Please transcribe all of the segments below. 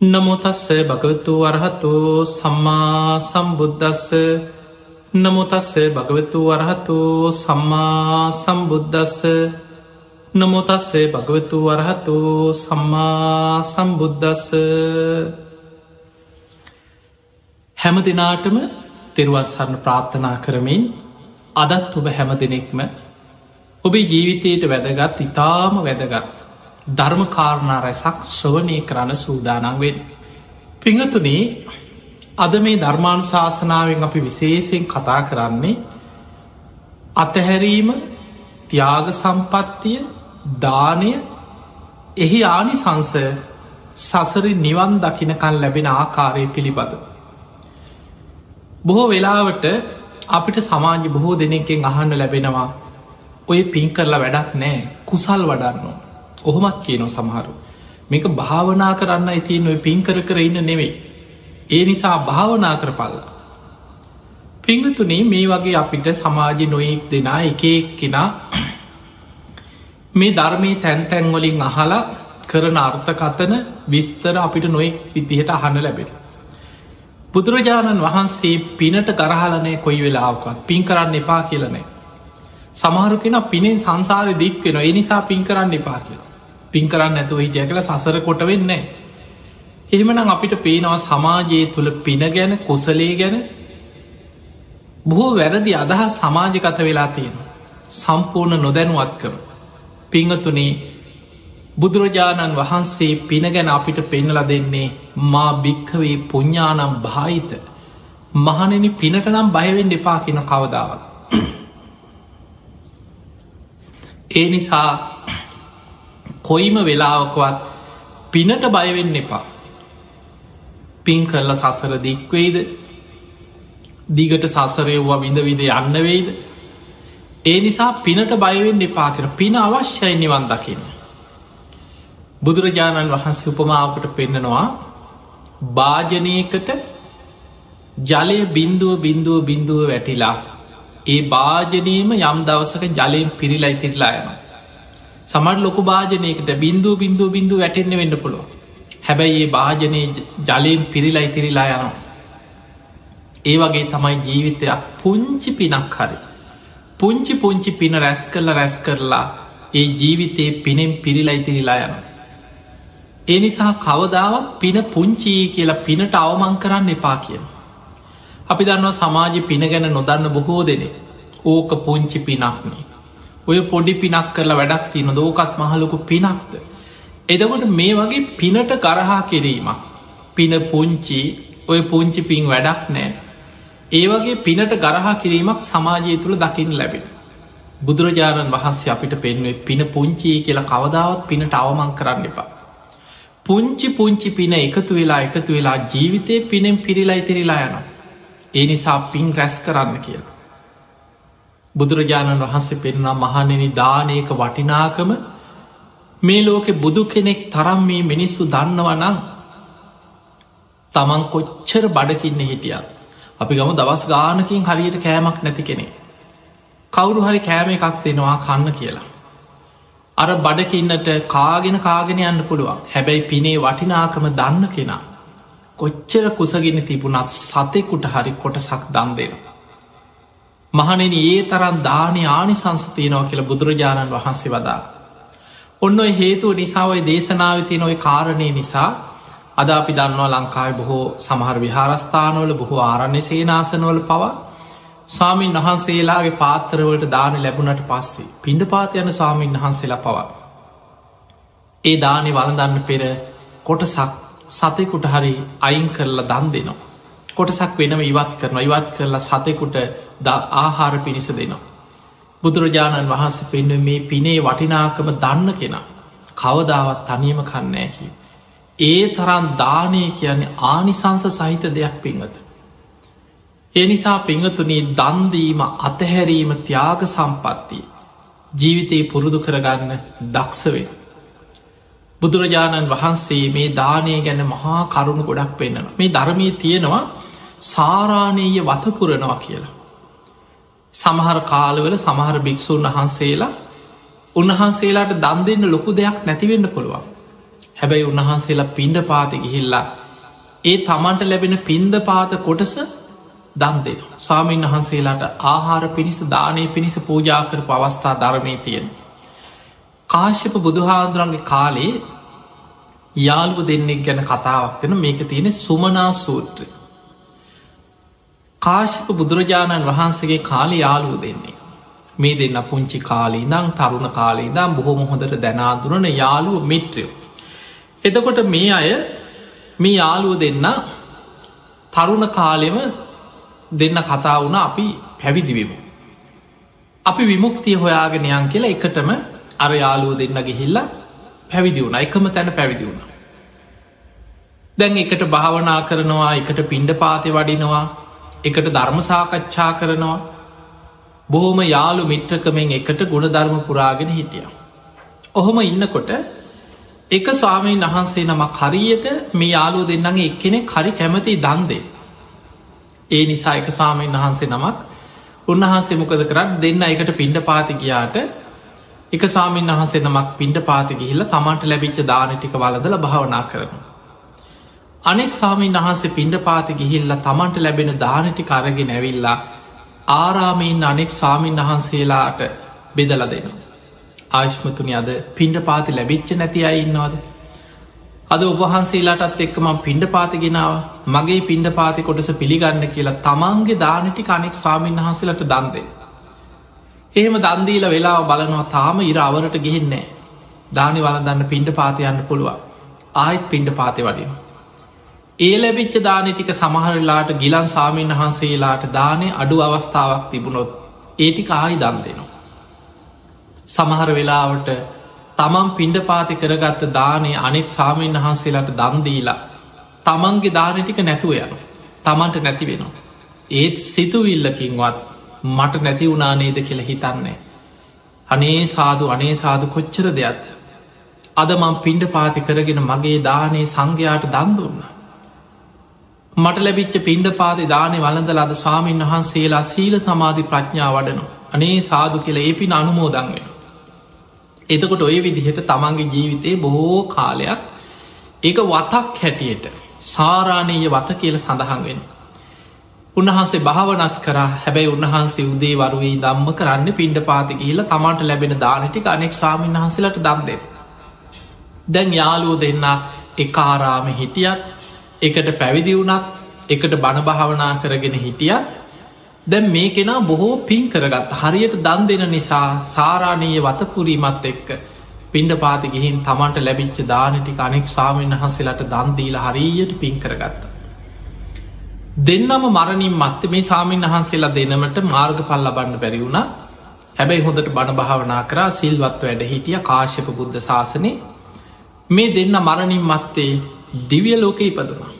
නමුතස්ස භගවතු වරහතු සම්මා සම්බුද්ධස්ස නමුතස්ස භගවතු වරහතු සම්මා සම්බුද්ධස්ස නමුතස්සේ භගවතු වරහතු සම්මා සම්බුද්ධස්ස හැම දෙනාටම තෙරුවත්සරණ ප්‍රාර්ථනා කරමින් අදත් ඔබ හැම දෙනෙක්ම ඔබේ ජීවිතයට වැදගත් ඉතාම වැදගත් ධර්මකාරණා රැසක් ශ්‍රවනය කරන්න සූදානන්වෙන්. පිංහතුනේ අද මේ ධර්මාණු ශාසනාවෙන් අපි විශේෂයෙන් කතා කරන්නේ අතහැරීම තියාග සම්පත්තිය දානය එහි ආනි සංස සසරි නිවන් දකිනකල් ලැබෙන ආකාරය පිළිබඳ. බොහෝ වෙලාවට අපිට සමාජ බොහෝ දෙනෙක්ෙන් අහන්න ලැබෙනවා ඔය පින් කරලා වැඩක් නෑ කුසල් වඩන්නවා. ඔහොමත් කියනො සමහරු. මේක භාවනා කරන්න ඉතින් ඔය පින් කර කර ඉන්න නෙවෙයි. ඒ නිසා භාවනා කර පල්ලා පිංහතුනේ මේ වගේ අපිට සමාජ නොයෙක් දෙනා එකෙක් කෙනා මේ ධර්මී තැන්තැන්වලින් අහලා කරන අර්ථකතන විස්තර අපිට නොයෙක් විදිහට අහන්න ලැබෙන බුදුරජාණන් වහන්සේ පිනට කරහලනය කොයි වෙලාවකත් පින් කරන්න එපා කියලනෑ සමහරු කෙන පිනෙන් සංසාර දික් වෙන එනිසා පින් කරන්න එපා කියලා. පින් කරන්න ඇතුව හිටිය කළ සසර කොට වෙන්නේ. එහෙමනම් අපිට පේනවා සමාජයේ තුළ පින ගැන කුසලේ ගැන බොහෝ වැරදි අදහස් සමාජගත වෙලා තියෙන. සම්පූර්ණ නොදැනුවත්කම. පිංහතුනේ බුදුරජාණන් වහන්සේ පින ගැන අපිට පෙන්නල දෙන්නේ මා භික්කවේ පුඤ්ඥානම් භාහිත මහනෙන පිනට නම් බයවෙන් දෙපා කියන කවදාවත්. ඒ නිසා කොයිම වෙලාවකවත් පිනට බයවෙන්න එපා. පින් කරල සසර දික්වෙයිද දිගට සසරයව්වා විඳ විද යන්න වෙයිද. ඒ නිසා පිනට බයවෙන්න එපා කර පින අවශ්‍යයි නිවන් දකින්න. බුදුරජාණන් වහන්සේ උපමාවකට පෙන්නනවා භාජනයකට ජලය බින්දුව බින්දුව බින්දුව වැටිලා ඒ භාජනයම යම් දවසක ජලයෙන් පිරිලයි තිරලා යනවා. සමට ලොකු භාජනයකට බින්දුව බින්දුව බින්දුව වැටෙන්න්න වෙන්න පුළුව හැබැයි ඒ භාජනය ජලයෙන් පිරිලා ඉතිරිලා යනවා. ඒ වගේ තමයි ජීවිතයක් පුංචි පිනක් හරි. පුංචි පුංචි පින රැස් කරල රැස් කරලා ඒ ජීවිතයේ පිනෙන් පිරිලා ඉතිරිලා යන ඒ නිසා කවදාවත් පින පුංචී කියලා පිනට අවමං කරන්න එපා කියන අපි දන්නවා සමාජ පින ගැන නොදන්න බොහෝ දෙනේ ඕක පුංචි පිනක්නේ ඔය පොඩි පිනක් කරලා වැඩක් තියන දෝකත් මහලොකු පිනක්ද. එදකොට මේ වගේ පිනට කරහා කිරීමක්. පින පුංචි ඔය පුංචි පින් වැඩක් නෑ. ඒවගේ පිනට ගරහා කිරීමක් සමාජය තුළ දකිින් ලැබෙන. බුදුරජාණන් වහන්සේ අපිට පෙන්වේ පින පුංචි කියලා කවදාවත් පිනට අවමං කරන්න එපා. පුංචි පුංචි පින එකතු වෙලා එකතු වෙලා ජීවිතය පිනෙන් පිරිලා ඉතිරිලා යනවා. ඒ නිසා පින් රැස් කරන්න කියලා. බුදුරජාණන් වහන්සේ පෙන්නා මහනෙනි දානයක වටිනාකම මේ ලෝකෙ බුදු කෙනෙක් තරම් මේ මිනිස්සු දන්නවනං තමන් කොච්චර බඩකින්න හිටිය. අපි ගම දවස් ගානකින් හරියට කෑමක් නැති කෙනෙ කවුරු හරි කෑම එකක් දෙනවා කන්න කියලා. අර බඩකින්නට කාගෙන කාගෙන යන්න පුළුවන්. හැබැයි පිනේ වටිනාකම දන්න කෙනා කොච්චර කුසගෙන තිබුණත් සතෙකුට හරි කොටසක් දන් දෙනවා. මහනෙන ඒ තරන් දානය ආනිසංසතියනව කියල බුදුරජාණන් වහන්සේ වදා. ඔන්න ඔය හේතුව නිසාවයි දේශනාවතින ඔය කාරණය නිසා අද අපි දන්නවා ලංකායි බොහෝ සමහර විහාරස්ථානවල බොහෝ ආරණ්‍ය සේනාසනවල පවා ස්වාමීන් වහන්සේලාගේ පාත්තරවලට දාන ලැබුණට පස්සේ පිඩ පාතියන ස්වාමීන් වහන්සේලා පවා. ඒ දානෙ වලදන්න පෙර කොටසක් සතෙකුට හරි අයින් කරලා දන් දෙනවා. කොටසක් වෙනම ඉවත් කරන ඉවත් කරලා සතෙකුට ද ආහාර පිණිස දෙනවා. බුදුරජාණන් වහන්ස පෙන්ව මේ පිනේ වටිනාකම දන්න කෙනා කවදාවත් තනියම කන්නෑකි. ඒ තරම් දානය කියන්නේ ආනිසංස සහිත දෙයක් පින්වත. ඒ නිසා පිංහතුනේ දන්දීම අතහැරීම ත්‍යාග සම්පත්තිය ජීවිතයේ පුරුදු කරගන්න දක්ෂවේ. බුදුරජාණන් වහන්සේ මේ දානය ගැන මහා කරුණු ගොඩක් පෙන්න්නන මේ ධර්මී තියෙනවා සාරානීය වතපුරනවා කියලා. සමහර කාලවල සමහර භික්‍ෂූන් වහන්සේලා උන්වහන්සේලාට දන් දෙන්න ලොකු දෙයක් නැතිවෙන්න පුළුවන්. හැබැයි උන්වහන්සේලා පින්ඩ පාති ගිහිල්ලා ඒ තමන්ට ලැබෙන පින්ද පාත කොටස දන්දෙන. ස්වාමීන් වහන්සේලාට ආහාර පිණිස දානය පිණිස පූජාකර පවස්ථා ධර්මය තියෙන. කාශ්‍යප බුදුහාන්දුරන්ගේ කාලේ යාළුව දෙන්නෙක් ගැන කතාවක්වෙන මේක තියෙන සුමනා සූත්‍රය. කාශ්‍යප බුදුරජාණන් වහන්සේගේ කාලි යාළුව දෙන්නේ. මේ දෙන්න පුංචි කාලී දං තරුණ කාලී දම් බොහොම හොඳට දැනාදුරන යාළුව මිත්‍රයෝ. එතකොට මේ අය මේ යාළුව දෙන්න තරුණ කාලෙම දෙන්න කතා වුණ අපි පැවිදිවිමු. අපි විමුක්තිය හොයාගෙනයන් කියලා එකටම අර යාළුව දෙන්න ගිහිල්ල පැවිදි වුණ එකම තැන පැවිදි වුණ. දැන් එකට භාවනා කරනවා එකට පිණ්ඩ පාති වඩිනවා එකට ධර්මසාකච්ඡා කරනවා බොහොම යාළු මිත්‍රකමෙන් එකට ගුණ ධර්ම පුරාගෙන හිටිය. ඔහොම ඉන්නකොට එක ස්වාමීන් වහන්සේ නමක් හරියට මේ යාලුව දෙන්නගේ එක්කෙනෙ කරි කැමති දන්දේ. ඒ නිසා එක ස්වාමීන් වහන්සේ නමක් උන්වහන්සේ මොකද කරත් දෙන්න එකට පිණ්ඩ පාති ගියාට එක ස්වාමීන් වහන්සේ නමක් පින්ඩ පාති ගිහිල්ල තමන්ට ලැබිච්ච දානටික වලදල භාවනා කරනු. අනෙක් ස්වාමීන් වහන්සේ පින්ඩ පාති ගිහිල්ල තමන්ට ලැබෙන දානටි කරගෙන නැවිල්ලා ආරාමීන් අනෙක් ස්වාමීන් වහන්සේලාට බෙදල දෙනවා. ආශ්මතුනි අද පින්ඩ පාති ලැබිච්ච නැති අයි ඉන්නවාද. අද ඔබහන්සේලාටත් එක්කම පින්ඩ පාතිගෙනාව මගේ පින්ඩ පාති කොටස පිළිගන්න කියලා තමන්ගේ දානටි කනෙක් ස්වාමීන් වහන්සේලට දන්දේ. එහෙම දන්දීල වෙලා බලනවා තාම ඉර අවරට ගෙහෙන්නේ දානි වලදන්න පින්ඩ පාතියන්න පුළුවන් ආයිත් පින්ඩ පාති වඩින්. ඒ ලැබිච්ච දානය ටික සමහරලාට ගිලන් සාමීන් වහන්සේලාට දානය අඩු අවස්ථාවක් තිබුණොත් ඒටික ආයි දන් දෙනවා. සමහර වෙලාවට තමන් පින්ඩ පාති කරගත්ත දානය අනෙක් සාමීන් වහන්සේලාට දන්දීලා තමන්ගේ දානටික නැතුව යනු තමන්ට නැති වෙනවා. ඒත් සිතුවිල්ලකින්වත් මට නැති වුණානේද කියල හිතන්නේ. අනේ සාදු අනේ සාදු කොච්චර දෙයක්ද. අද මං පින්ඩ පාති කරගෙන මගේ දානේ සංඝයාට දන්දුන්නා. මට ලැබිච්ච පින්ඩ පාති දානය වලඳ ලද ස්වාමීන් වහන්සේලා සීල සමාධි ප්‍රඥා වඩනු. අනේ සාදු කියල ඒ පින් අනුමෝදන් වෙන. එතකොට ඔය විදිහට තමන්ගේ ජීවිතයේ බොහෝ කාලයක් ඒක වතක් හැටියට සාරාණීය වත කියල සඳහන් වෙන. උන්වහන්සේ භාවනත් කර හැබැයි උන්වහන්සේ උදේ වරුවී දම්ම කරන්න පින්ඩ පාති කියල තමන්ට ලැබෙන දානටික අනෙක් සාමීන් වහසලට දම්දේ. දැන් යාලුව දෙන්න එකාරාම හිටියත් එකට පැවිදි වුණත් එකට බණභාවනා කරගෙන හිටියත් දැන් මේ කෙනා බොහෝ පින් කරගත් හරියට දන් දෙන නිසා සාරාණීය වතපුරීමත් එක්ක පින්ඩ පාති ගිහින් තමන්ට ලැබිච්ච දානටි අනෙක් ස්වාමීන් වහන්සේලට දන්දීල හරියට පින් කරගත්ත. දෙන්නම මරණින් මත්ත මේ සාමීන් වහන්සේලා දෙනමට මාර්ග පල් ලබන්න බැරිවුණ හැබැයි හොඳට බණ භාවනා කරා සිල්වත් වැඩ හිටිය කාශ්‍යප බුද්ධ ශාසනය මේ දෙන්න මරණින් මත්තේ දිවිය ලෝක ඉපදුනා.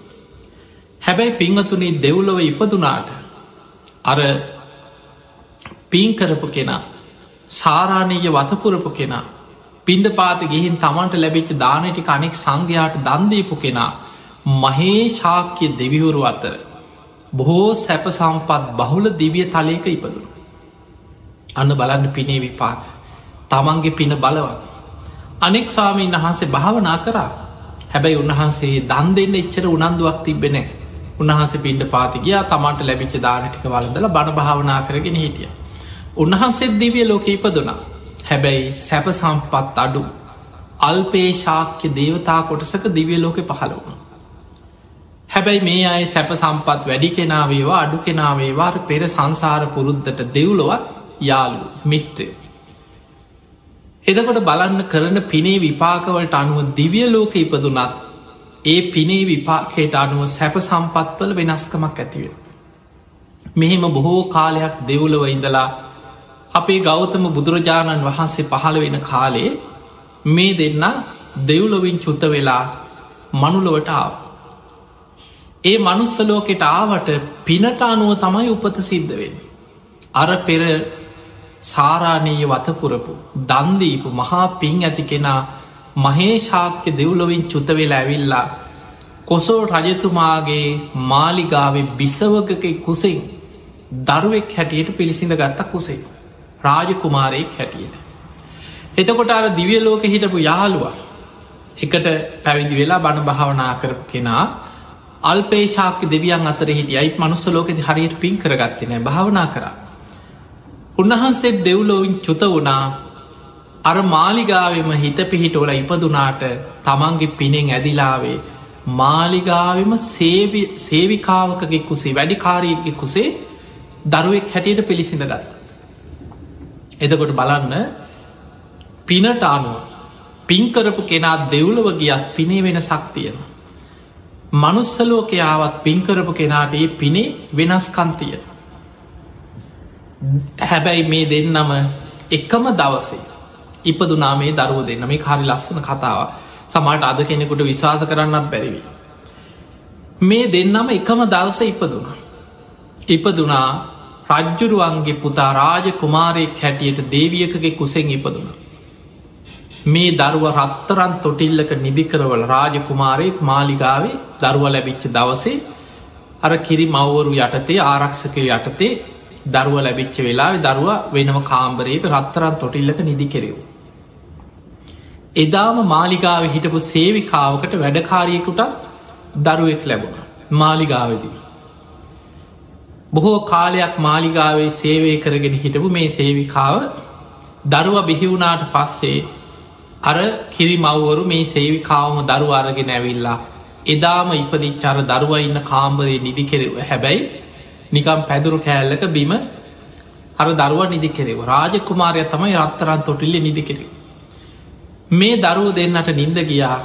හැබැයි පිංවතුනී දෙව්ලොව ඉපදුනාට අර පින්කරපු කෙනා සාරාණීය වතපුරපු කෙනා පින්ඩ පාති ගිහින් තමන්ට ලැබිච්ච දානටි අනෙක් සංඝයාට දන්දීපු කෙනා මහේ ශාක්‍ය දෙවිවුරු අතර බොහෝ සැප සම්පත් බහුල දිවිය තලයක ඉපදුණු. අන්න බලන්න පිනේ විපාක තමන්ගේ පින බලවත්. අනෙක් ස්වාමීන් වහන්සේ භාවනා කරා හැබැයි උන්වහන්සේ දන් දෙන්න එච්චර උනන්දුවක් තිබෙන උන්වහන්සේ පින්ඩ පාතිගයා තමන්ට ලැබිච්ච දානටික වලදල බණ භාවනා කරගෙන හිටිය. උන්වහන්සේත් දිවිය ලෝක ඉපදුනා හැබැයි සැප සම්පත් අඩු අල්පේ ශාක්‍ය දේවතා කොටසක දිවිය ලෝකෙ පහළ වුණ. හැබැයි මේ අය සැප සම්පත් වැඩි කෙනාවේවා අඩු කෙනාවේවාර පෙර සංසාර පුරුද්ධට දෙව්ලොවත් යාලු මිත්‍රය. එදකොට බලන්න කරන පිනේ විපාකවලට අනුව දිවිය ලෝක ඉපදුනත් ඒ පිනේ විපාකයට අනුව සැප සම්පත්වල වෙනස්කමක් ඇතිවෙන. මෙහෙම බොහෝ කාලයක් දෙවුලව ඉඳලා අපේ ගෞතම බුදුරජාණන් වහන්සේ පහළ වෙන කාලේ මේ දෙන්න දෙව්ලොවින් චුත්ත වෙලා මනුලොවට ආව. ඒ මනුස්සලෝකෙට ආවට පිනට අනුව තමයි උපත සිද්ධවෙන්. අර පෙර සාරාණීය වතපුරපු දන්දීපු මහා පින් ඇති කෙනා මහේශාක්‍ය දෙව්ලොවින් චුතවෙලා ඇවිල්ලා කොසෝ රජතුමාගේ මාලිගාවේ බිසවකක කුසෙන් දරුවෙක් හැටියට පිළිසිඳ ගත්ත කුසේ රාජකුමාරයෙක් හැටියට. එතකොට අර දිවිය ලෝක හිටපු යාළුවා එකට පැවිදි වෙලා බණ භාවනා කර කෙනා අල්පේශාක්‍ය දෙවියන් අතර හිටිය අයිත් මනුස්ස ලෝකෙති හරියට පින් කරගත්තනෑ භාවනා කර. උන්වහන්සේත් දෙව්ලෝවින් චුත වුණා අර මාලිගාවම හිත පිහිටෝල ඉපදුනාට තමන්ගේ පිනෙන් ඇදිලාවේ මාලිගාවම සේවිකාවකගේ කුසේ වැඩිකාරීගේ කුසේ දරුවෙක් හැටියට පිළිසිඳ ගත්ත. එතකොට බලන්න පිනට අනුව පින්කරපු කෙනා දෙව්ලව ගියත් පිනේ වෙන සක්තියෙන. මනුස්සලෝකයාවත් පින්කරපු කෙනාට ඒ පිනේ වෙනස්කන්තිය. හැබැයි මේ දෙන්නම එකම දවසේ ඉපදුනා මේ දරුව දෙන්න මේ කාරි ලස්සන කතාව සමට අද කෙනෙකුට විශවාස කරන්නත් බැරිවි. මේ දෙන්නම එකම දවස ඉපදුනා. ඉපදුනා රජ්ජුරුවන්ගේ පුතා රාජ කුමාරයෙක් හැටියට දේවියකගේ කුසෙන් ඉපදුන. මේ දරුව රත්තරන් තොටිල්ලක නිදිකරවල රාජ කුමාරයෙක් මාලිගාවේ දරුව ලැබිච්ච දවසේ අර කිරි මව්වරු යටතේ ආරක්ෂකය යටතේ දරුව ලැබිච්ච වෙලා දරුව වෙනම කාම්බරයක රත්තරන් තොටිල්ලක නිදි කෙරෙව්. එදාම මාලිගාව හිටපු සේවිකාවකට වැඩකාරයෙකුට දරුවෙක් ලැබුණ මාලිගාවදී. බොහෝ කාලයක් මාලිගාවේ සේවය කරගෙන හිටපු මේ සේවිකාව දරුව බිහිවුණාට පස්සේ අර කිරි මව්වරු මේ සේවිකාවම දරු අරගෙන ඇවිල්ලා එදාම ඉපදිච්චාර දරුව ඉන්න කාම්බරේ නිදි කෙරව හැබැයි නිකම් පැදුරු කෑල්ලක බිම අර දරුව නිදි කෙරෙව රාජකුමාරය තමයි රත්තරන් තොටිල්ල නිදි කෙරෙව. මේ දරුව දෙන්නට නින්ද ගියා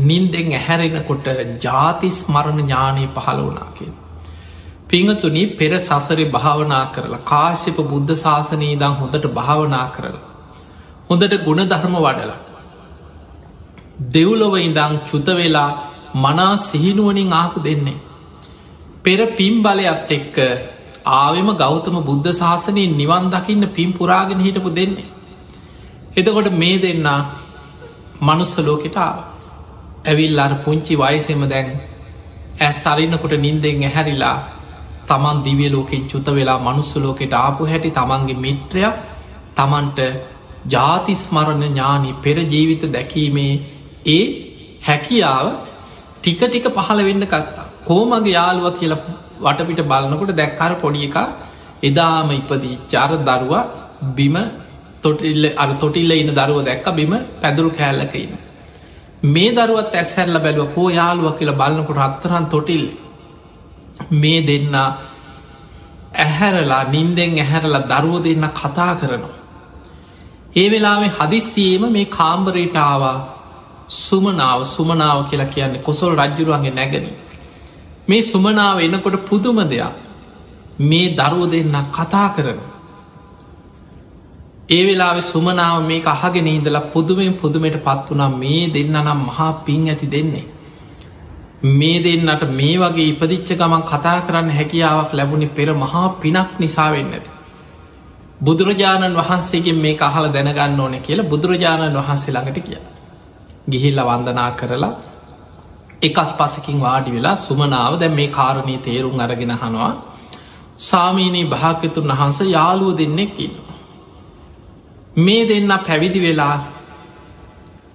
නින්දෙන් ඇහැරෙනකොට ජාතිස් මරණ ඥානය පහළ වනාකින්. පිංහතුනි පෙර සසරි භාවනා කරලා කාශ්‍යප බුද්ධ ශාසනී දම් හොඳට භාවනා කරලා. හොඳට ගුණ ධර්ම වඩලා. දෙව්ලොව ඉඳං චුත වෙලා මනා සිහිනුවනින් ආපු දෙන්නේ. පෙර පිම් බලයක්ත් එක්ක ආවම ගෞතම බුද්ධ ශාසනයෙන් නිවන් දකින්න පිම් පුරාගෙන හිටපු දෙන්නේ. එතකොට මේ දෙන්න මනුස්ස ලෝකෙට ඇවිල් අර පුංචි වයසෙම දැන් ඇස් සරින්නකොට නින්දෙන් ඇහැරිලා තමන් දිවිය ලෝකෙන් චුත වෙලා මනුස්ස ලෝකෙට ආපු හැටි තමන්ගේ මිත්‍රය තමන්ට ජාතිස්මරණ ඥානි පෙර ජීවිත දැකීමේ ඒ හැකියාව ටික ටික පහළ වෙන්න කත්තා කෝමගේ යාළුව කියලා වටපිට බලන්නකොට දැක්කර පොඩි එක එදාම ඉපදී චාර දරුවා බිම තොටිල්ල අර තොටිල්ල ඉන්න දරුව දැක්ක බිම පැදුරු කෑල්ලකඉන්න මේ දරුවත් ඇස්සැල්ල බැලුව හෝ යාළුව කියලා බලන්නකොට අත්තරන් තොටිල්ල මේ දෙන්න ඇහැරලා නින්දෙන් ඇහැරලා දරුව දෙන්න කතා කරනවා. ඒ වෙලාේ හදිස්සියේම මේ කාම්බරේටාවා සුමනාව සුමනාව කියලා කියන්නේ කොසොල් රජ්ජුරුවන්ගේ නැගන. මේ සුමනාව එනකොට පුදුම දෙයක් මේ දරුව දෙන්න කතා කරන. ඒ වෙලාවෙ සුමනාව මේ අහගෙන ඉඳලා පුදුමෙන් පුදුමයට පත් වනා මේ දෙන්න නම් මහා පින් ඇති දෙන්නේ. මේ දෙන්නට මේ වගේ ඉපදිච්ච ගමන් කතා කරන්න හැකියාවක් ලැබුණේ පෙර මහා පිනක් නිසාවෙන්න ඇති. බුදුරජාණන් වහන්සේගෙන් මේ අහල දැනගන්න ඕන කියලා බුදුරජාණන් වහන්සේ ළඟට කිය. ගිහිල්ල වන්දනා කරලා එකත් පසකින් වාඩි වෙලා සුමනාව දැ මේ කාරණී තේරුම් අරගෙන හනවා සාමීනී භාකතුන් වහන්ස යාලුව දෙන්නෙක්කින්න. මේ දෙන්න පැවිදි වෙලා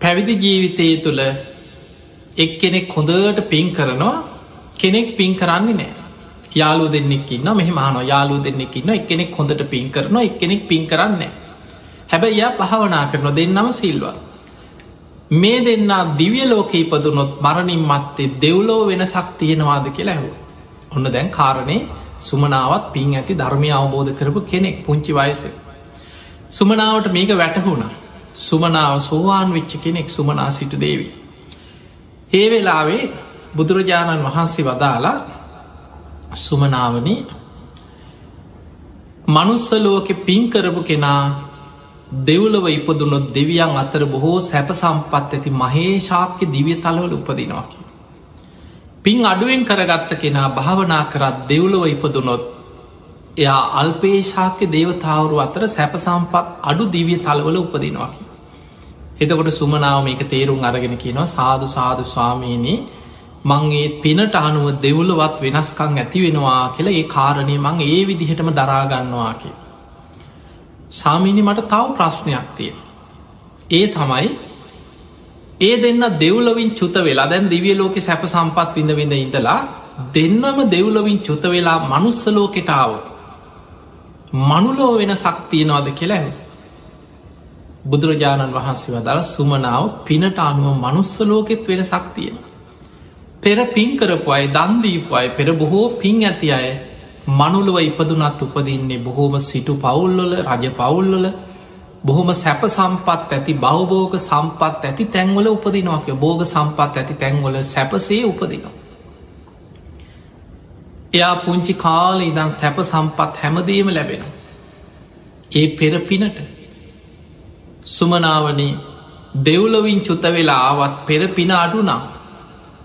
පැවිදි ජීවිතය තුළ එක් කෙනෙක් හොඳට පින් කරනවා කෙනෙක් පින් කරන්නේ නෑ යාලු දෙන්නෙක්කින්න මෙහමහන යාලු දෙන්නෙක්කින්න එක් කෙනෙක් හොඳට පින් කරනවා එක් කෙනෙක් පින් කරන්නේ හැබැයි යා භාවනා කරන දෙන්නම සිල්වා. මේ දෙන්න දිවිය ලෝක ඉපදුනොත් මරණින් මත්තේ දෙව්ලෝ වෙනසක් තියෙනවාද කියලා ඇහු ඔන්න දැන් කාරණය සුමනාවත් පින් ඇති ධර්මය අවබෝධ කරපු කෙනෙක් පුංචි වයස සුමනාවට මේක වැටහුණ. සුමනාව සෝවාන් වෙච්ච කෙනෙක් සුමනා සිටු දේවී. ඒ වෙලාවේ බුදුරජාණන් වහන්සේ වදාලා සුමනාවන මනුස්සලෝක පින්කරපු කෙනා දෙව්ලව ඉපදුනොත් දෙවියන් අතර බොහෝ සැප සම්පත් ඇති මහේශාක්‍ය දිවිය තලවල උපදිනවාකි. පින් අඩුවෙන් කරගත්ත කෙනා භාවනා කරත් දෙව්ලව ඉපදුනොත් එයා අල්පේශාක්‍ය දේවතාවරු අතර සැප සම්පත් අඩු දිවිය තලවල උපදිනවාකි. එතකොට සුමනාව මේක තේරුම් අරගෙන කියනවා සාදු සාදු ස්වාමීනී මංගේ පිනට අනුව දෙවුලවත් වෙනස්කං ඇති වෙනවා කියලා ඒ කාරණය මං ඒ විදිහටම දරාගන්නවා කිය. සාමීනි මට තව ප්‍රශ්නයක් තිය. ඒ තමයි ඒ දෙන්න දෙව්ලවින් චුත වෙලා දැන් දිවිය ලෝක සැප සම්පත් විඳ විඳ ඉඳලා දෙන්නම දෙව්ලවින් චුත වෙලා මනුස්සලෝකෙටාව මනුලෝ වෙන සක්තියනවාද කියලා බුදුරජාණන් වහන්සේ වදර සුමනාව පිනට අනුව මනුස්සලෝකෙත් වෙන සක්තියෙන. පෙර පින් කරපු අයි දන්දීපු අය පෙර බොහෝ පින් ඇති අය මනුළුව ඉපදුනත් උපදින්නේ බොහෝම සිටු පවුල්ලොල රජ පවුල්ලොල බොහොම සැප සම්පත් ඇති බෞබෝග සම්පත් ඇති තැන්වල උපදිනවාක බෝග සම්පත් ඇති තැන්වල සැපසේ උපදිනවා. එයා පුංචි කාල ඉදන් සැප සම්පත් හැමදීම ලැබෙන. ඒ පෙර පිනට සුමනාවනේ දෙව්ලවින් චුත වෙලා ආවත් පෙර පින අඩුනම්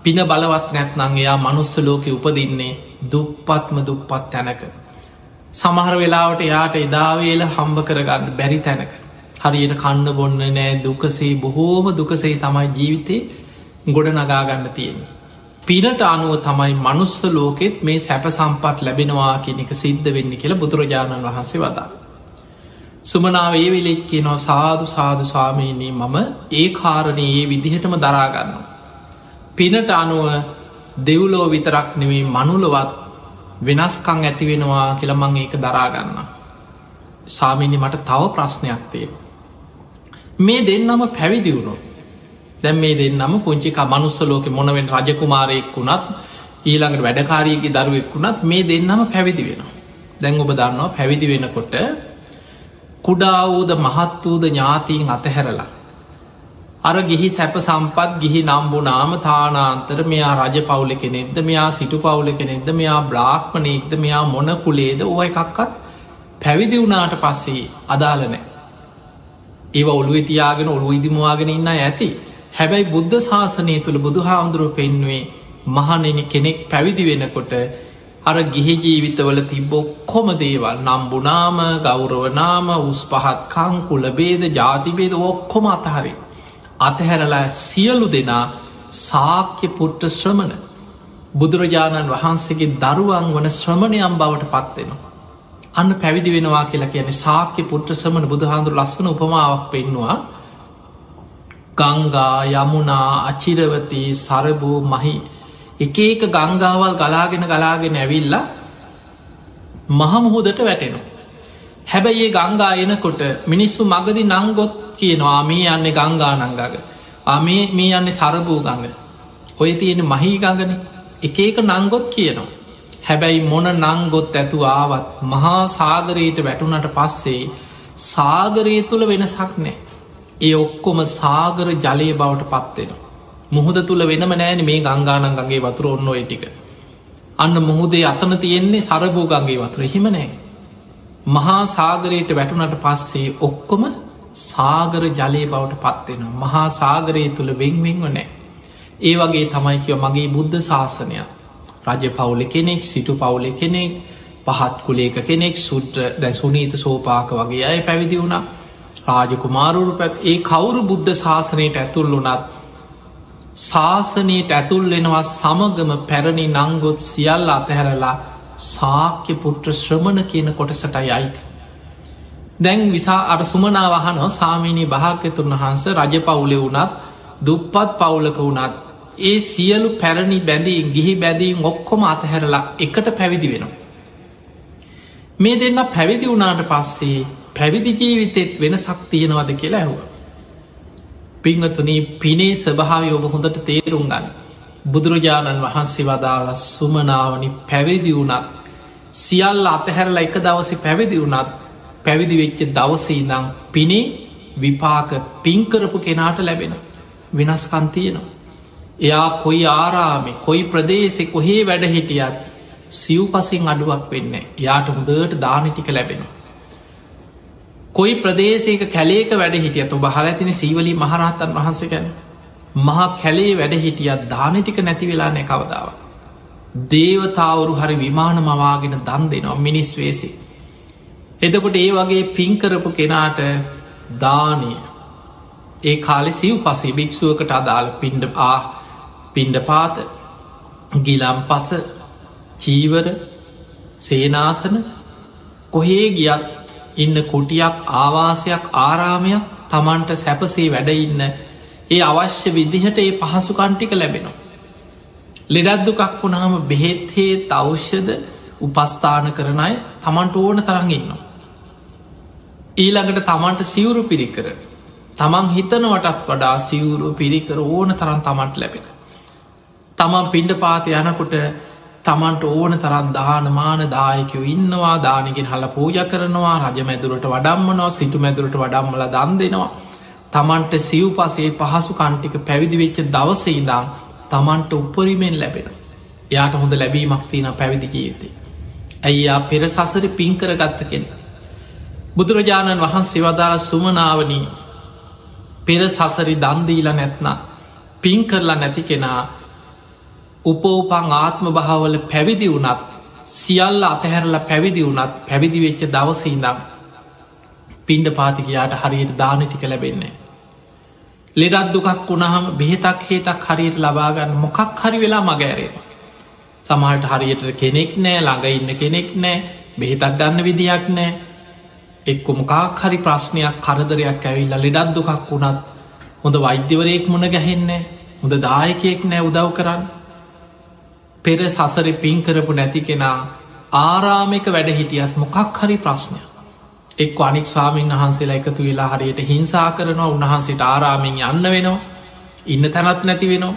පින බලවත් නැත්නං එයා මනුස්ස ලෝකෙ උපදින්නේ දුප්පත්ම දුප්පත් තැනක. සමහර වෙලාවට එයාට එදාවේල හම්බ කරගන්න බැරි තැනක. හරියට කන්න බොන්න නෑ දුකසේ බොහෝම දුකසේ තමයි ජීවිතේ ගොඩ නගාගන්න තියෙන. පිනට අනුව තමයි මනුස්ස ලෝකෙත් මේ සැප සම්පත් ලැබෙනවා කෙනෙක සිද්ධ වෙන්න කියලා බුදුරජාණන් වහන්සේ වදා. සුමනාව ඒ වෙලෙත් කියනවා සාදු සාධු ස්වාමීනී මම ඒ කාරණය ඒ විදිහටම දරාගන්න. පිනට අනුව දෙව්ලෝ විතරක් නෙවේ මනුලවත් වෙනස්කං ඇතිවෙනවා කියලමං ඒක දරාගන්න. සාමීනි මට තව ප්‍රශ්නයක් තිය. මේ දෙන්නම පැවිදිවුණු දැම් මේ දෙන්නම පුංචික මනුස්ස ලෝක මොනවෙන් රජකුමාරයෙක් වුණත් ඊළඟට වැඩකාරීගේ දරුවෙක් වුණත් මේ දෙන්නම පැවිදි වෙනවා. දැන් ඔබ දන්නවා පැවිදි වෙනකොට කුඩා වූද මහත් වූද ඥාතීන් අතහැරලා. අර ගිහි සැප සම්පත් ගිහි නම්බුනාම තානාන්තර මෙයා රජ පවුල කෙනෙක්ද මෙයා සිටු පවුල කෙනෙක්ද මෙයා බ්‍රාක්්මණයෙක්ද මෙයා මොන කුලේද ඕ එකක්කත් පැවිදි වුණාට පස්සේ අදාලනෑ. ඒව ඔළුව තියාගෙන ඔළු ඉදිමවාගෙන ඉන්න ඇති හැබැයි බුද්ධ ශාසනය තුළ බුදු හාමුදුරුව පෙන්වේ මහනෙන කෙනෙක් පැවිදි වෙනකොට අර ගිහි ජීවිතවල තිබ්බොක්කොම දේවල් නම්බුනාම ගෞරවනාම උස් පහත්කං කුලබේද ජාතිබේද ඔක්කොම අතහරි. අතහැරලා සියලු දෙනා සාක්‍ය පුට්ට ශ්‍රමණ බුදුරජාණන් වහන්සේගේ දරුවන් වන ශ්‍රමණයම් බවට පත්වෙනවා. අන්න පැවිදි වෙනවා කියලා කියන සාක්‍ය පුට්ට සමන බුදුහාන්දුර ලස්සන උපමාවක් පෙන්නවා ගංගා යමුණා අචිරවති සරභූ මහි එක ඒක ගංගාවල් ගලාගෙන ගලාගෙන ඇවිල්ලා මහමුහුදට වැටෙනවා. හැබැයි ඒ ගංගා එනකොට මිනිස්සු මගදි නංගොත් කියනවා මේ යන්නේ ගංගා නංගාග ආමේ මේ යන්නේ සරභූ ගඟ ඔය තියෙන මහී ගඟන එක ඒක නංගොත් කියනවා. හැබැයි මොන නංගොත් ඇතු ආවත් මහා සාගරයට වැටුනට පස්සේ සාගරය තුළ වෙනසක් නෑ. ඒ ඔක්කොම සාගර ජලය බවට පත්වෙන. මුහුද තුළ වෙනම නෑන මේ ගංගානන්ගගේ වතුර ඔන්න ඔය ටික. අන්න මුහුදේ අතන තියෙන්නේ සරභූගන්ගේ වතුර හිම නෑ. මහා සාගරයට වැටුනට පස්සේ ඔක්කොම සාගර ජලය බවට පත්වෙන. මහා සාගරය තුළ වෙංවෙන්ව නෑ. ඒ වගේ තමයි කියව මගේ බුද්ධ ශාසනයක්. රජ පවුල කෙනෙක් සිටු පවුල කෙනෙක් පහත් කුලේක කෙනෙක් සුද්‍ර දැ සුනීත සෝපාක වගේ අය පැවිදි වුණා රාජකුමාරුරු පැත් ඒ කවුරු බුද්ධ ශාසනයට ඇතුල් වුනත් ශාසනයට ඇතුල්ලෙනවා සමගම පැරණි නංගොත් සියල්ල අතහැරලා සාක්‍ය පුට්‍ර ශ්‍රමණ කියන කොටසටයි අයිති. දැන් විසා අර සුමනාවහනෝ සාමීනී භාග්‍යතුන් වහන්ස රජ පවුලෙ වුනත් දුප්පත් පවුලක වුනත් ඒ සියලු පැරණි බැඳී ගිහි බැදීම් ඔක්කොම අතහැරලා එකට පැවිදි වෙනවා. මේ දෙන්න පැවිදි වුණාට පස්සේ පැවිදි ජීවිතෙත් වෙන සක්තියනවද කියලා ඇහුව. පිංහතුනී පිනේ ස්භාවය ඔබ හොඳට තේරුම් ගන්න. බුදුරජාණන් වහන්සේ වදාළ සුමනාවනි පැවිදි වුණත් සියල්ල අතහැරලා එක දවස පැවිදි වුණත් පැවිදි වෙච්ච දවසේ දං පිනේ විපාක පින්කරපු කෙනාට ලැබෙන වෙනස්කන්තියනවා. එයා කොයි ආරාමි කොයි ප්‍රදේශෙ කොහේ වැඩ හිටියත් සිව් පසින් අඩුවක් වෙන්න යාට හොඳට දානටික ලැබෙනවා. කොයි ප්‍රදේශයක කැලේක වැඩ හිටියත් බහල ඇතින සීවලී මහරහතන් වහන්ස ගැන මහා කැලේ වැඩ හිටියත් දානටික නැති වෙලා නෑ කවදාව. දේවතාවරු හරි විමාන මවාගෙන දන් දෙනවා මිනිස් වේසේ. එතකොට ඒ වගේ පින්කරපු කෙනාට දානය ඒ කාලෙ සිව් පසේ භික්ෂුවකට අදාළ පින්ඩ ආ පින්ඩ පාත ගිලම් පස චීවර සේනාසන කොහේ ගියත් ඉන්න කුටියක් ආවාසයක් ආරාමයක් තමන්ට සැපසේ වැඩඉන්න ඒ අවශ්‍ය විදිහට ඒ පහසු කන්ටික ලැබෙනවා. ලෙඩත්දුකක් වුණහම බෙහෙත්හේ තෞෂ්‍යද උපස්ථාන කරන අය තමන්ට ඕන තරඟන්නවා. ඊළඟට තමන්ට සිවුරු පිරිකර තමන් හිතනවටත් වඩා සිවුරු පිරිකර ඕන තරන් තමන්ට ලැබෙන. තමන් පිණ්ඩ පාත යනකොට තමන්ට ඕන තරන් දානමාන දායකයෝ ඉන්නවා දානගෙන් හල පූජ කරනවා රජ මැදුරට වඩම්මනවා සිටු මැදුරට වඩම්මල දන් දෙනවා. තමන්ට සිව් පසේ පහසු කන්ටික පැවිදි වෙච්ච දවසයිදම් තමන්ට උපරිමෙන් ලැබෙන. යාට හොඳ ලැබීමක් තියන පැවිදි ජීවිතේ. ඇයියා පෙර සසර පින්කර ගත්ත කෙන. බුදුරජාණන් වහන්සේ වදාළ සුමනාවනී පෙර සසරි දන්දීල නැත්න පින් කරලා නැති කෙනා උපෝපං ආත්ම භාවල පැවිදි වුනත් සියල්ල අතහැරලා පැවිදි වුනත් පැවිදි වෙච්ච දවසඉදම් පින්ඩ පාතිකයාට හරියට දාන ටික ලැබෙන්නේ. ලෙඩත් දුකක් වුණහම බෙහෙතක් හේතක් හරියට ලබාගන්න මොකක් හරි වෙලා මගෑරේ. සමහට හරියට කෙනෙක් නෑ ළඟ ඉන්න කෙනෙක් නෑ බෙහිතක් ගන්න විදිහක් නෑ එක්කො මොකාක් හරි ප්‍රශ්නයක් කරදරයක් ඇවිල්ල ලෙඩත් දුකක් වුණත් හොඳ වෛද්‍යවරයෙක් මුණ ගැහෙන්නේ හොඳ දායකයෙක් නෑ උදව් කරන්න පෙර සසර පින් කරපු නැති කෙනා ආරාමික වැඩ හිටියත් මොකක් හරි ප්‍රශ්නයක් එක් අනික් ස්වාමීන් වහන්සේලා එකතු වෙලා හරියට හිංසා කරනවා උන්වහන්සේට ආරාමෙන් යන්න වෙනවා ඉන්න තැනත් නැති වෙනවා.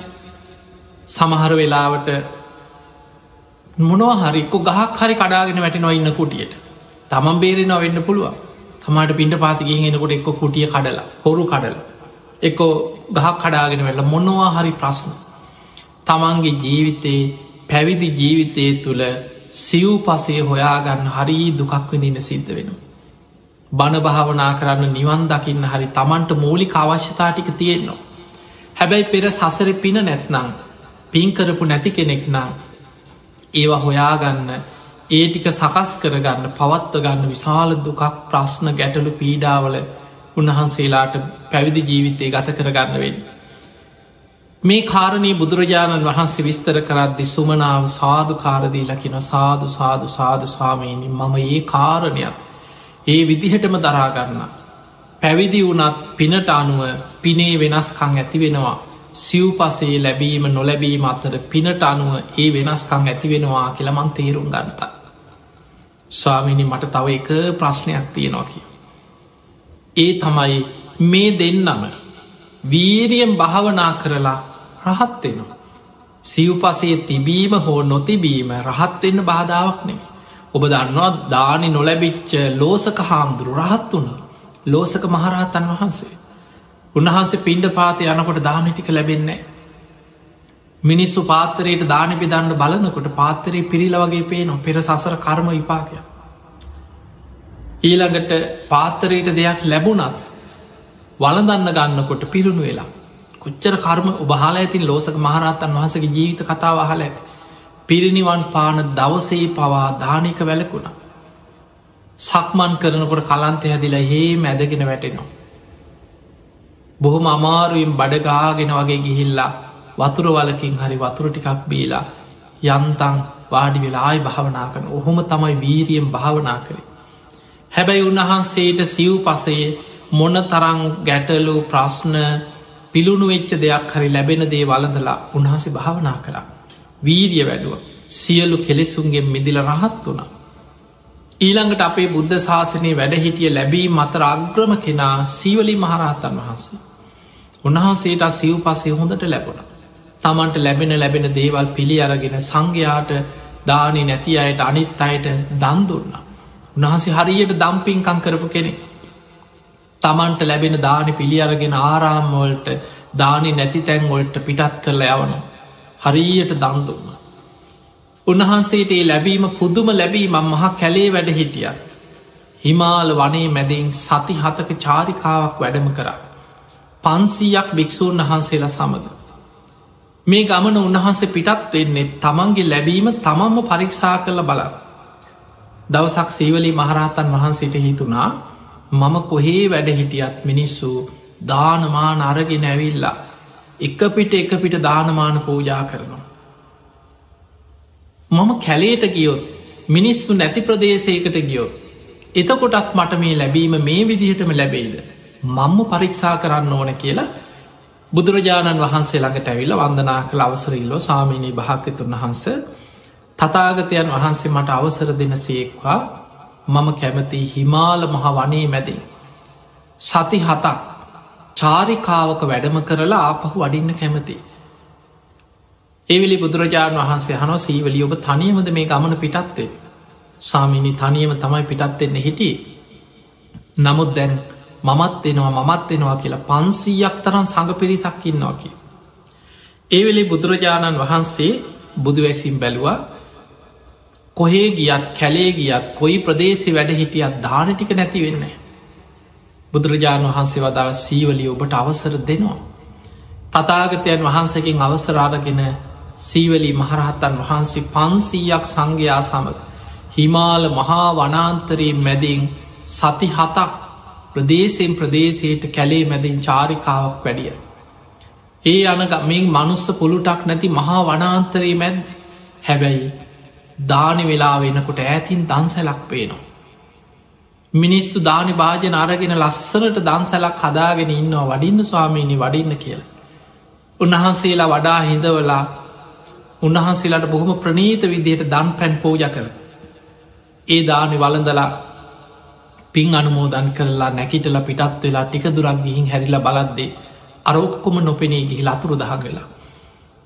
සමහර වෙලාවට මොනවා හරික්ක ගහක් හරි කඩාගෙන වැටෙනවා ඉන්න කුටියට. තමන් බේරෙනවා වෙන්න පුළුවන්. තමට පින්ට පාතිගිහින් එනකොට එක්ක කුටිය කඩලා හොරු කඩලා එක්කෝ ගහක් කඩාගෙන වෙල්ල මොනවා හරි ප්‍රශ්න. තමන්ගේ ජීවිතයේ පැවිදි ජීවිතය තුළ සිව් පසේ හොයාගන්න හරි දුකක් විඳන්න සිද්ධ වෙනවා. බණ භාවනා කරන්න නිවන් දකින්න හරි තමන්ට මූලික අවශ්‍යතාටික තියෙන්නවා. හැබැයි පෙර සසර පින නැත්නම් පින්කරපු නැති කෙනෙක් නම් ඒවා හොයාගන්න ඒ ටික සකස් කරගන්න පවත්ව ගන්න විශාල දුකක් ප්‍රශ්න ගැටලු පීඩාවල උන්වහන්සේලාට පැවිදි ජීවිතය ගත කරගන්න වෙන්න. මේ කාරණී බුදුරජාණන් වහන්සේ විස්තර කරද්දි සුමනාව සාධ කාරදී ලකින සාධු සාධු සාධු ස්වාමීනි මම ඒ කාරණයක් ඒ විදිහටම දරාගන්න. පැවිදි වුනත් පිනට අනුව පිනේ වෙනස්කං ඇති වෙනවා සිව් පසේ ලැබීම නොලැබීම අතර පිනට අනුව ඒ වෙනස්කං ඇති වෙනවා කියලමන් තේරුම් ගන්ත. ස්වාමිනි මට තව එක ප්‍රශ්නයක් තියෙනවා කිය. ඒ තමයි මේ දෙන්නම වීරියෙන් භාවනා කරලා රහත්වෙනවා. සිව්පසේ තිබීම හෝ නොතිබීම රහත්වෙන්න බාධාවක් නෙමේ. ඔබ දන්නවා දානි නොලැබිච්ච ලෝසක හාමුදුරු රහත් වුණ ලෝසක මහරහතන් වහන්සේ. උන්වහන්සේ පින්ඩ පාතය යනකොට දානටික ලැබෙන්නේ. මිනිස්සු පාතරයට දාන බෙදන්න බලනකොට පාත්තරයේ පිරිල වගේ පේනවා පෙර සසර කර්ම විපාකය. ඊළඟට පාත්තරයට දෙයක් ලැබුණත් වලදන්න ගන්නකොට පිරුණු වෙලා. කොච්චර කර්ම ඔබහලා ඇතින් ලෝසක මහරහත්තන් වහසගේ ජීවිත කතාව හල ඇති. පිරිනිවන් පාන දවසේ පවා දානක වැලකුණ. සක්මන් කරනකොට කලන්තය හැදිලා හේ මැදගෙන වැටෙනවා. බොහොම අමාරුවෙන් බඩගාගෙන වගේ ගිහිල්ලා වතුර වලකින් හරි වතුර ටිකක් බීලා යන්තන් වාඩි වෙලායි භාවනා කරන ඔහොම තමයි වීරියෙන් භාවනා කරේ. හැබැයි උන්වහන්සේට සිව් පසේ මොන තරං ගැටලු ප්‍රශ්න පිළුණු වෙච්ච දෙයක් හරි ලැබෙන දේ වලඳලා උන්හසේ භාවනා කරා. වීරිය වැඩුව සියලු කෙලෙසුන්ගේ මිදිල රහත් වුණා. ඊළඟට අපේ බුද්ධ ශාසනය වැඩහිටිය ලැබී මතර අග්‍රම කෙනා සීවලි මහරහත්තන් වහන්සේ. උන්වහන්සේට සිව් පසේ හොඳට ලැබුණ. තමන්ට ලැබෙන ලැබෙන දේවල් පිළි අරගෙන සංඝයාට දානි නැති අයට අනිත් අයට දන්දුන්න. උන්වහන්සේ හරියට දම්පින්කං කරපු කෙනෙ. තමන්ට ලැබෙන දානි පිළි අරගෙන ආරාම්වලට දානි නැති තැන්වලට පිටත් කරලා යවන. හරියට දන්දුන්න. උන්වහන්සේට ඒ ලැබීම පුදුම ලැබීම මහ කැලේ වැඩ හිටිය. හිමාල වනේ මැදින් සති හතක චාරිකාවක් වැඩම කරා. පන්සීයක් භික්‍ෂූන් වහන්සේලා සමඟ. මේ ගමන උන්වහන්සේ පිටත් වෙන්නේ තමන්ගේ ලැබීම තමන්ම පරීක්ෂා කරල බල. දවසක් සීවලී මහරහතන් වහන්සේට හිතුනා මම කොහේ වැඩ හිටියත් මිනිස්සු දානමාන අරගෙන ඇවිල්ලා එක පිට එක පිට දානමාන පූජා කරනවා. මම කැලේට ගියොත් මිනිස්සු නැති ප්‍රදේශයකට ගියොත් එතකොටත් මට මේ ලැබීම මේ විදිහටම ලැබෙයිද මංම පරීක්ෂා කරන්න ඕන කියලා බුදුරජාණන් වහන්සේ ළඟට ඇවිල්ල වන්දනා කළ අවසරල්ලෝ සාමීනී භාක්‍යතුන් වහන්ස තතාගතයන් වහන්සේ මට අවසර දෙන සේක්වා මම කැමති හිමාල මහ වනේ මැදින්. සති හතක් චාරිකාවක වැඩම කරලා ආපහු වඩින්න කැමති. ඒවිලි බුදුරජාණන් වහන්සේ හනෝ සීවලි ඔබ තනියමද මේ ගමන පිටත්තේ. සාමිනි තනියම තමයි පිටත්වෙන්න හිටිය. නමුත් දැන් මමත් එෙනවා මමත් එෙනවා කියලා පන්සීයක් තරන් සඟ පිරිසක්කින්නවාකි. ඒවෙලි බුදුරජාණන් වහන්සේ බුදුවැසිම් බැලුවා කොහේ ගියත් කැලේ ගියත් කොයි ප්‍රදේශි වැඩ හිටියත් දාන ටික නැති වෙන්න. බුදුරජාණන් වහන්සේ වදාළ සීවලි ඔබට අවසර දෙනවා. තතාගතයන් වහන්සකින් අවසරාරගෙන සීවලී මහරහත්තන් වහන්සේ පන්සීයක් සංඝයා සමඟ හිමාල මහා වනාන්තරයේ මැදින් සති හතක් ප්‍රදේශයෙන් ප්‍රදේශයට කැලේ මැදින් චාරිකාවක් වැඩිය. ඒ අනග මේ මනුස්ස පුළුටක් නැති මහා වනාන්තරයේ මැද්ද හැබැයි දානි වෙලා වෙනකොට ඇතින් දන්සැලක් පේනවා. මිනිස්සු දානි භාජන අරගෙන ලස්සනට දන්සැලක් හදාගෙන ඉන්නවා වඩින්න ස්වාමීණි වඩින්න කියලා. උන්වහන්සේලා වඩා හිදවලා උන්වහන්සේලාට බොහොම ප්‍රනීත විදියට දන් පැන් පෝජ කර. ඒ දානි වලඳලා පින් අනුමෝදන් කරලා නැකිටල පිටත් වෙලා ටික දුරක් ගිහින් හැරිල බලද්දේ අර ඔක්කොම නොපෙනේ ගිහි ලතුරු දහක් වෙලා.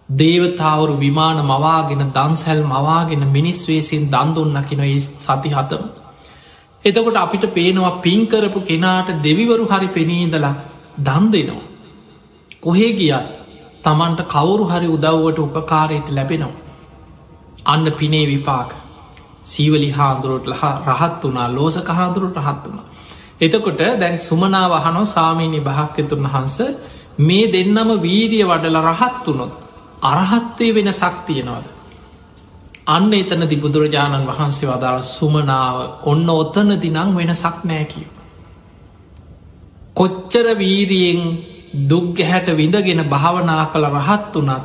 දේවතාවරු විමාන මවාගෙන දන්සැල් මවාගෙන මිනිස්වේසින් දන්දුන්නකින ඒ සති හතම. එතකොට අපිට පේනවා පින්කරපු කෙනාට දෙවිවරු හරි පෙනීදලා දන් දෙනවා. කොහේ ගියත් තමන්ට කවුරු හරි උදව්වට උපකාරයට ලැබෙනවා. අන්න පිනේ විපාක සීවලි හාන්දුරුවට ලහ රහත් වනා ලෝසක හාදුරුට රහත් වුණා. එතකොට දැන් සුමනා වහනෝ සාමීනි භාක්‍යතුන් වහන්ස මේ දෙන්නම වීරිය වඩල රහත් වනොත් අරහත්වය වෙන සක්තියනවාද. අන්න එතන දි බුදුරජාණන් වහන්සේ වදාළ සුමනාව ඔන්න ඔත්තන දිනං වෙන සක් නෑකිව. කොච්චර වීරියෙන් දුක්ගැහැට විඳගෙන භාවනා කළ රහත් වනත්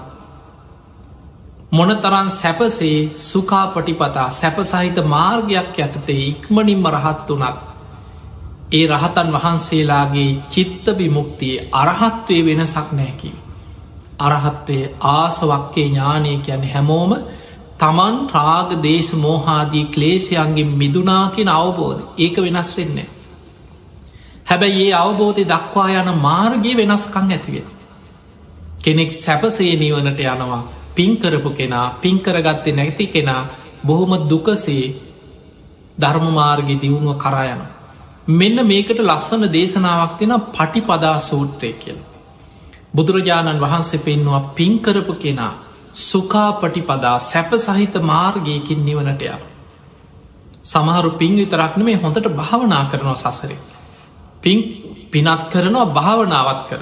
මොනතරන් සැපසේ සුකාපටිපතා සැපසහිත මාර්ගයක් යටතේ ඉක්මනින්ම රහත් වනත් ඒ රහතන් වහන්සේලාගේ චිත්ත විමුක්තියේ අරහත්වය වෙනසක් නෑකි. අරහත්වය ආසවක්කේ ඥානය කියන හැමෝම තමන් රාග දේශ මෝහාදී ක්ලේෂයන්ගේ මිදුනාකින අවබෝධ ඒක වෙනස් වෙන්නේ. හැබැයි ඒ අවබෝධය දක්වා යන මාර්ගී වෙනස්කං ඇතිවෙන. කෙනෙක් සැපසේ නිවනට යනවා පින්කරපු කෙනා පින්කරගත්තේ නැති කෙනා බොහොම දුකසේ ධර්මමාර්ග දියුණුව කරයන. මෙන්න මේකට ලස්සන දේශනාවක් දෙෙන පටිපදා සූත්‍රය කියල. බුදුරජාණන් වහන්සේ පෙන්නවා පින්කරපු කෙනා සුකා පටිපදා සැප සහිත මාර්ගයකින් නිවනට ය. සමහරු පින් විතරක්න මේ හොඳට භාවනා කරනවා සසරේ. පින් පිනත් කරනවා භාවනාවත් කර.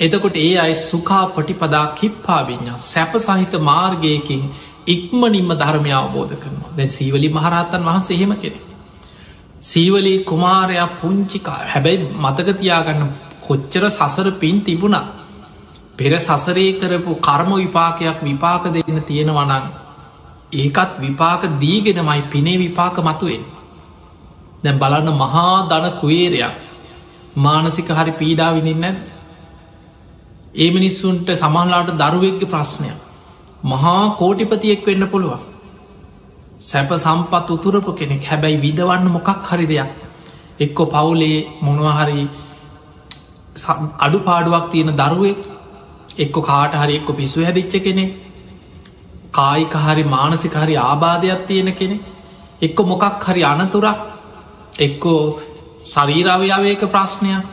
එතකොට ඒ අයි සුකා පටිපදා කිප්පා විඤ්ඥා සැප සහිත මාර්ගයකින් ඉක්මනින්ම ධර්මය අවබෝධ කරනවා දැන් සීවලි මහරහත්තන් වහන්සේ හෙම කෙනෙ. සීවලී කුමාරයා පුංචිකා හැබැයි මතකතියාගන්න කොච්චර සසර පින් තිබුණා පෙර සසරේ කරපු කර්ම විපාකයක් විපාක දෙන්න තියෙනවනන් ඒකත් විපාක දීගෙනමයි පිනේ විපාක මතුවෙන් දැන් බලන්න මහා දන කුවේරයක්. මානසික හරි පීඩා විඳින්න නැද්ද? ඒ මිනිස්සුන්ට සමහලාට දරුවෙක්ග ප්‍රශ්නයක්. මහා කෝටිපතියෙක් වෙන්න පුළුවන්. සැප සම්පත් උතුරපු කෙනෙක්. හැබැයි විදවන්න මොකක් හරි දෙයක්. එක්කො පවුලේ මොනවහරි අඩු පාඩුවක් තියෙන දරුවෙක් එක්කො කාට හරි එක්කො පිස්සු හැදිච්ච කෙනෙ කායික හරි මානසික හරි ආබාධයක් තියෙන කෙනෙ එක්කො මොකක් හරි අනතුරක් එක්කෝ ශරීරාවයාවයක ප්‍රශ්නයක්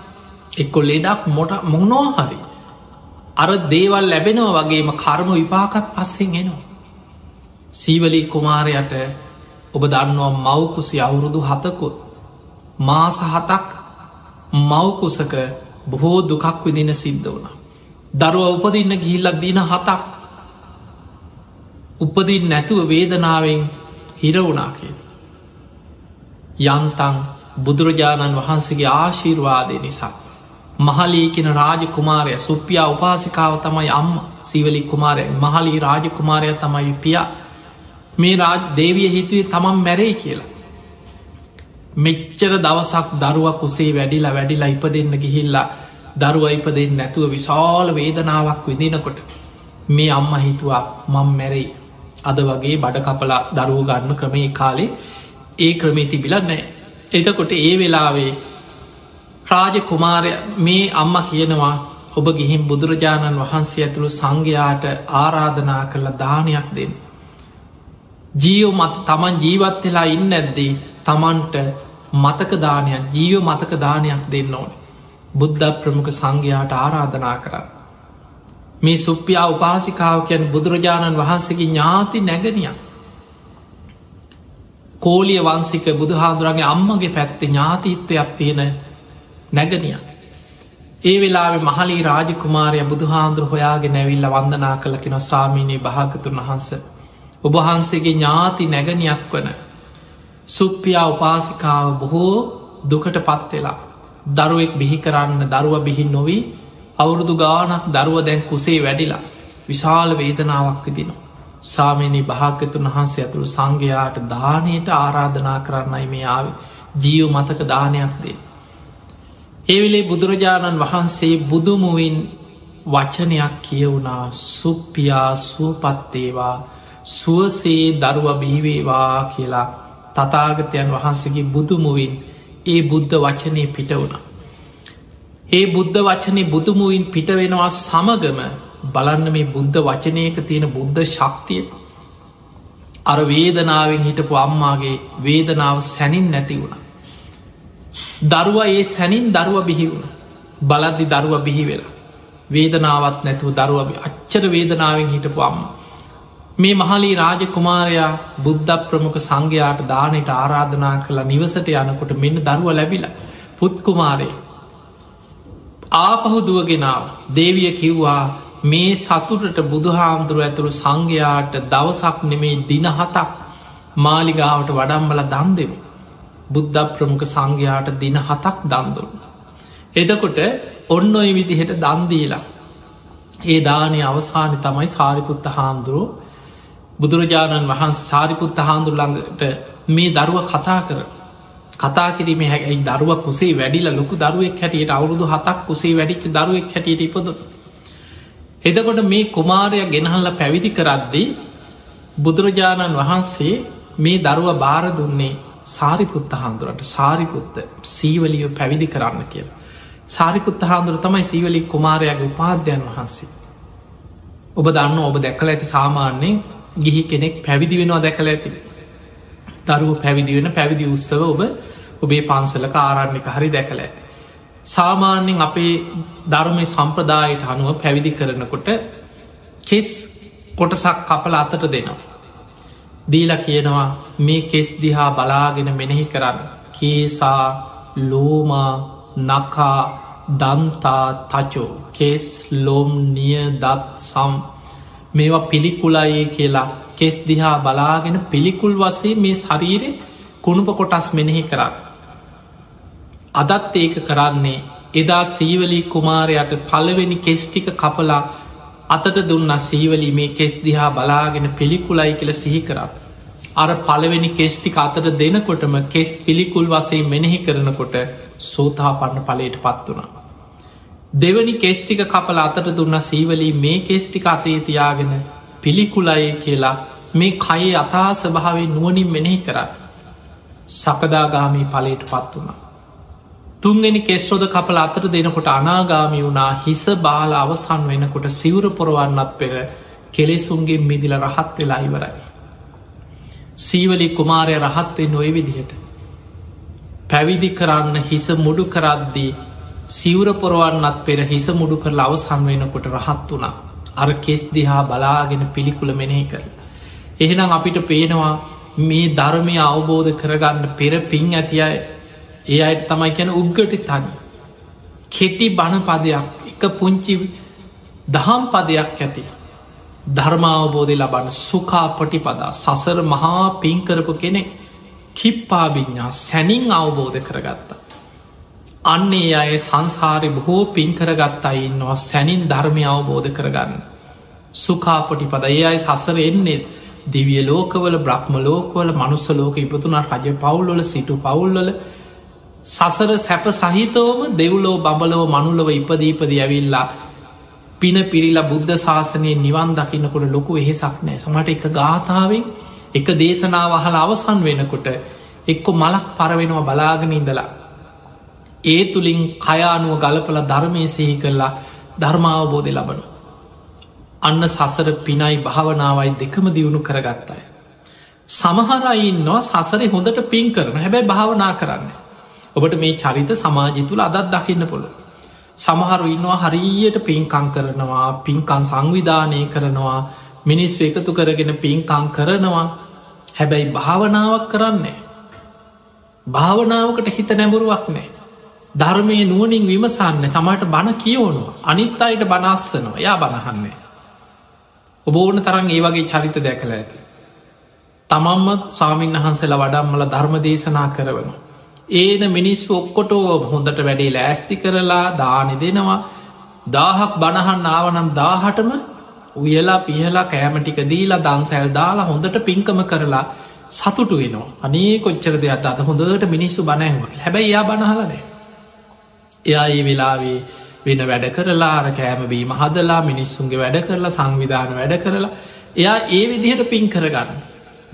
එක්කො ලෙඩක් මොට මොනෝ හරි අර දේවල් ලැබෙනව වගේම කර්ම විපාකත් පස්සෙන් එනවා. සීවලී කුමාරයට ඔබ දන්නවා මවකුසි අවුරුදු හතකොත් මාස හතක් මවකුසක බොහෝ දුකක් විදින සිද්ධ වුණ. දරුව උපදින්න ගිහිල්ලක් දින හතක් උපදින් නැතුව වේදනාවෙන් හිරවුණාකේ. යන්තන් බුදුරජාණන් වහන්සේගේ ආශීර්වාදය නිසා මහලීකෙන රාජකුමාරය සුප්පියා උපාසිකාව තමයි අම්ම සීවලි කුමාරය මහලී රාජකුමාරය තමයි පියා මේ රාජ දේවිය හිතුවේ තමන් මැරේ කියලා. මෙච්චර දවසක් දරුවක් උසේ වැඩිලා වැඩිලා ඉප දෙන්න ගිහිල්ලා දරුව ඉපදෙන් නැතුව විශාල වේදනාවක් විදිනකොට මේ අම්ම හිතුවා මං මැරෙයි අද වගේ බඩ කපලා දරුව ගන්න ක්‍රමේ කාලේ ඒ ක්‍රමේ තිබිලන්නෑ එතකොට ඒ වෙලාවේ රාජ කුමාරය මේ අම්ම කියනවා ඔබ ගිහින් බුදුරජාණන් වහන්සේ ඇතුළු සංඝයාට ආරාධනා කරලා දානයක් දෙන්න. ජීව මත තමන් ජීවත් වෙලා ඉන්න ඇද්දී තමන්ට මතක දානයක් ජීව මතක දානයක් දෙන්න ඕන. බුද්ධ ප්‍රමුඛ සංඝයාට ආරාධනා කරන්න. මේ සුප්පියා උපාසිකාව කියන් බුදුරජාණන් වහන්සේගේ ඥාති නැගනියක්. කෝලිය වන්සික බුදුහාදුරන්ගේ අම්මගේ පැත්තේ ඥාතීත්වයක් තියෙන නැගනිය. ඒ වෙලා මහලි රාජකුමාරය බුදුහාන්දුර හොයාගේ නැවිල්ල වන්දනා කළ කෙන සාමීනී භාගතුන් වහන්ස. ඔබහන්සේගේ ඥාති නැගනියක් වන සුප්පියා උපාසිකාව බොහෝ දුකට පත්වෙලා දරුවෙක් බිහි කරන්න දරුව බිහි නොවී අවුරුදු ගානක් දරුව දැන් කුසේ වැඩිලා විශාල වේදනාවක් විදිනවා. සාමනී භාග්‍යතුන් වහන්සේ ඇතුළු සංඝයාට දානයට ආරාධනා කරන්නයි මේ ආව ජීව මතක දානයක් දේ. ඒවිලේ බුදුරජාණන් වහන්සේ බුදුමුවින් වචනයක් කියවුණා සුප්පියා සුවපත්තේවා සුවසේ දරුව බිහිවේවා කියලා තතාගතයන් වහන්සේගේ බුදුමුවින් ඒ බුද්ධ වචනය පිට වුණ. ඒ බුද්ධ වචනය බුදුමුවින් පිට වෙනවා සමගම බලන්න මේ බුද්ධ වචනයක තියෙන බුද්ධ ශක්තිය අර වේදනාවෙන් හිටපු අම්මාගේ වේදනාව සැනින් නැති වුණ. දරුව ඒ සැනින් දරුව බිහි වුණ බලද්දි දරුව බිහි වෙලා වේදනාවත් නැතුව දරුව අච්චර වේදනාවෙන් හිටපු අම්ම. මේ මහලී රාජකුමාරයා බුද්ධ ප්‍රමුඛ සංඝයාට දානයට ආරාධනා කළ නිවසට යනකොට මෙන්න දරුව ලැබිලා පුත්කුමාරය ආපහු දුවගෙනාව දේවිය කිව්වා මේ සතුටට බුදුහාමුදුරුව ඇතුළු සංඝයාට දවසක් නෙමේ දින හතක් මාලිගාවට වඩම්බල දන් දෙමු. බුද්ධ ප්‍රමුඛ සංඝයාට දින හතක් දන්දුන්න. එදකොට ඔන්න ඔය විදිහට දන්දීලා. ඒ දානය අවසානය තමයි සාරිපුත්ත හාමුදුරුව බුදුරජාණන් වහන්ස සාරිපුත්ත හාමුදුරළඟට මේ දරුව කතා කර කතා කිරීම හැයි දරුව කුසේ වැඩිල ලොකු දරුවෙක් හැටියට අවුරුදු හතක් කුසේ වැඩිච්ච දරුවෙක් හැටියට ඉපදුන. එදකොට මේ කුමාරය ගෙනහල්ල පැවිදි කරද්දී බුදුරජාණන් වහන්සේ මේ දරුව බාර දුන්නේ සාරිපුත්ත හාන්දුරට සාරිපුත්ත සීවලිය පැවිදි කරන්න කියල. සාරිපුත්ත හාන්දුර තමයි සීවලි කුමාරයාගේ උපාධ්‍යයන් වහන්සේ. ඔබ දන්න ඔබ දැකල ඇති සාමාන්‍යයෙන් ගිහි කෙනෙක් පැවිදි වෙනවා දැකල ඇති. දරුව පැවිදි වෙන පැවිදි උත්සව ඔබ ඔබේ පන්සලක ආරණ්‍යක හරි දැකල ඇති. සාමාන්‍යෙන් අපේ ධර්මය සම්ප්‍රදායට අනුව පැවිදි කරනකොට කෙස් කොටසක් කපල අතට දෙනවා. දීල කියනවා මේ කෙස් දිහා බලාගෙන මෙනෙහි කරන්න කේසා ලෝමා නකා දන්තා තචෝ කෙස් ලොම් නිය දත් සම් මේවා පිළිකුලයේ කියලා කෙස් දිහා බලාගෙන පිළිකුල් වසේ මේ ශරීරය කුණුප කොටස් මෙනෙහි කරන්න. අදත් ඒක කරන්නේ එදා සීවලී කුමාරයට පළවෙනි කෙස්ටික කපලා අතට දුන්න සීවලී මේ කෙස් දිහා බලාගෙන පිළිකුලයි කියල සිහි කරා. අර පළවෙනි කෙස්ටික අතට දෙනකොටම කෙස් පිළිකුල් වසේ මෙනෙහි කරනකොට සෝතා පන්න පලට පත් වුණා. දෙවනි කෙස්ටික කපල අතට දුන්න සීවලී මේ කෙස්ටික අතේ තියාගෙන පිළිකුලයි කියලා මේ කයේ අතා ස්භාවේ නුවනින් මෙනෙහි කරන්න. සකදාගාමී පලට පත් වුණා. තුන්ගෙන කෙස්රොද කපල අතර දෙනකොට අනාගාමි වුණා හිස බාල අවසන් වෙනකොට සිවුර පොරවන්නත් පෙර කෙලෙසුන්ගේ මිදිල රහත් වෙලා ඉවරයි. සීවලි කුමාරය රහත්වේ නොය විදිහට. පැවිදි කරන්න හිස මුඩු කරද්දී සිවුර පොරවන්නත් පෙර හිස මුඩු කර අවසන් වෙනකොට රහත් වුණා. අර කෙස් දිහා බලාගෙන පිළිකුල මෙනෙහි කර. එහෙනම් අපිට පේනවා මේ ධර්මය අවබෝධ කරගන්න පෙර පින් ඇති අය ඒ අයට තමයි කියන උද්ගටි තන් කෙටි බණ පදයක් එක පුංචි දහම් පදයක් ඇති ධර්මාවබෝධය ලබන්න සුකා පටිපදා සසර මහා පින්කරපු කෙනෙක් කිප්පාභිඤ්ඥා සැනින් අවබෝධ කරගත්තා. අන්නේ අය සංසාරය බොහෝ පින්කරගත්තා ඉන්නවා සැනින් ධර්මය අවබෝධ කරගන්න. සුකාපොටිපද ඒ අයි සසර එන්නේ දිවිය ලෝකවල බ්‍රහ්ම ලෝකවල මනුස්ස ලෝක ඉපතුනා රජ පවුල්වල සිටු පවුල්වල. සසර සැප සහිතවම දෙව්ලෝ බඹලව මනුලව ඉපදීපද ඇවිල්ලා පින පිරිලා බුද්ධ ශාසනය නිවන් දකින්නකොට ලොකු එහෙසක් නෑ. සමට එක ගාථාවෙන් එක දේශනාව අහල අවසන් වෙනකොට එක්කො මලක් පරවෙනවා බලාගෙන ඉඳලා. ඒ තුළින් කයානුව ගලපල ධර්මය සෙහි කරලා ධර්මාවබෝධය ලබන අන්න සසර පිනයි භාවනාවයි දෙකම දියුණු කරගත්තාය. සමහරයින්නවා සසරේ හොඳට පින් කරන. හැබැයි භාවනා කරන්න. ඔබට මේ චරිත සමාජි තුළ අදත් දකින්න පොළ සමහරු ඉන්නවා හරියට පින්කං කරනවා පින්කන් සංවිධානය කරනවා මිනිස් එකතු කරගෙන පින්කං කරනවා. හැබැයි භාවනාවක් කරන්නේ භාවනාවකට හිත නැඹුරුවක් නෑ ධර්මය නුවනින් විමසන්න සමට බණ කියවනවා. අනිත් අයට බනස්සනවා යා බණහන්නේ ඔබ ඕන තරන් ඒ වගේ චරිත දැකළ ඇති. තමම්ම ස්වාමීන් වහන්සේලා වඩම්මල ධර්ම දේශනා කරවන. ඒන මිනිස්සු ඔක්කොටෝ හොඳට වැඩේ ලෑස්ති කරලා දානෙ දෙනවා. දාහක් බණහන් ආවනම් දාහටම උයලා පිහලා කෑමටික දීලා දන්සැල් දාලා හොඳට පින්කම කරලා සතුටු වෙනවා. අනේ කොච්චර දෙයක් අත හොඳට මිනිස්සු බණෑහුවක් හැබැයි යා බණහලනෑ එයා ඒ වෙලාවේ වෙන වැඩ කරලා අර කෑමබීම හදලා මිනිස්සුන්ගේ වැඩ කරලා සංවිධාන වැඩ කරලා එයා ඒ විදිහට පින් කරගන්න.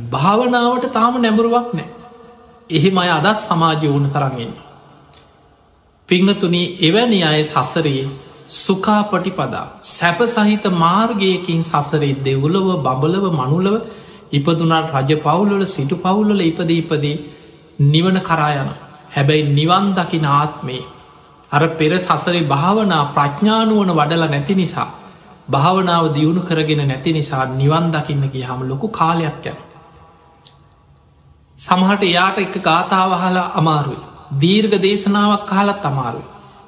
භාවනාවට තාම නැඹරුවක් නෑ. එහෙම අය අදස් සමාජය වුණ තරන්ගන්න පිංහතුනී එවැනි අය සසරයේ සුකාපටි පදා සැප සහිත මාර්ගයකින් සසරේ දෙවුලව බඹලව මනුලව ඉපදුනාට රජ පවුල්ලල සිටු පවුල්ලල ඉපද ඉපදී නිවන කරායන හැබැයි නිවන් දකින ආත්මේ අර පෙර සසරේ භාවනා ප්‍රඥානුවන වඩල නැති නිසා භාවනාව දියුණු කරගෙන නැති නිසා නිවන් දකින්න ගිය හම ලොකු කාලයක් යන සමහට එයාට එක ගාථාවහලා අමාරුයි. දීර්ග දේශනාවක් කාලත් අමාරුයි.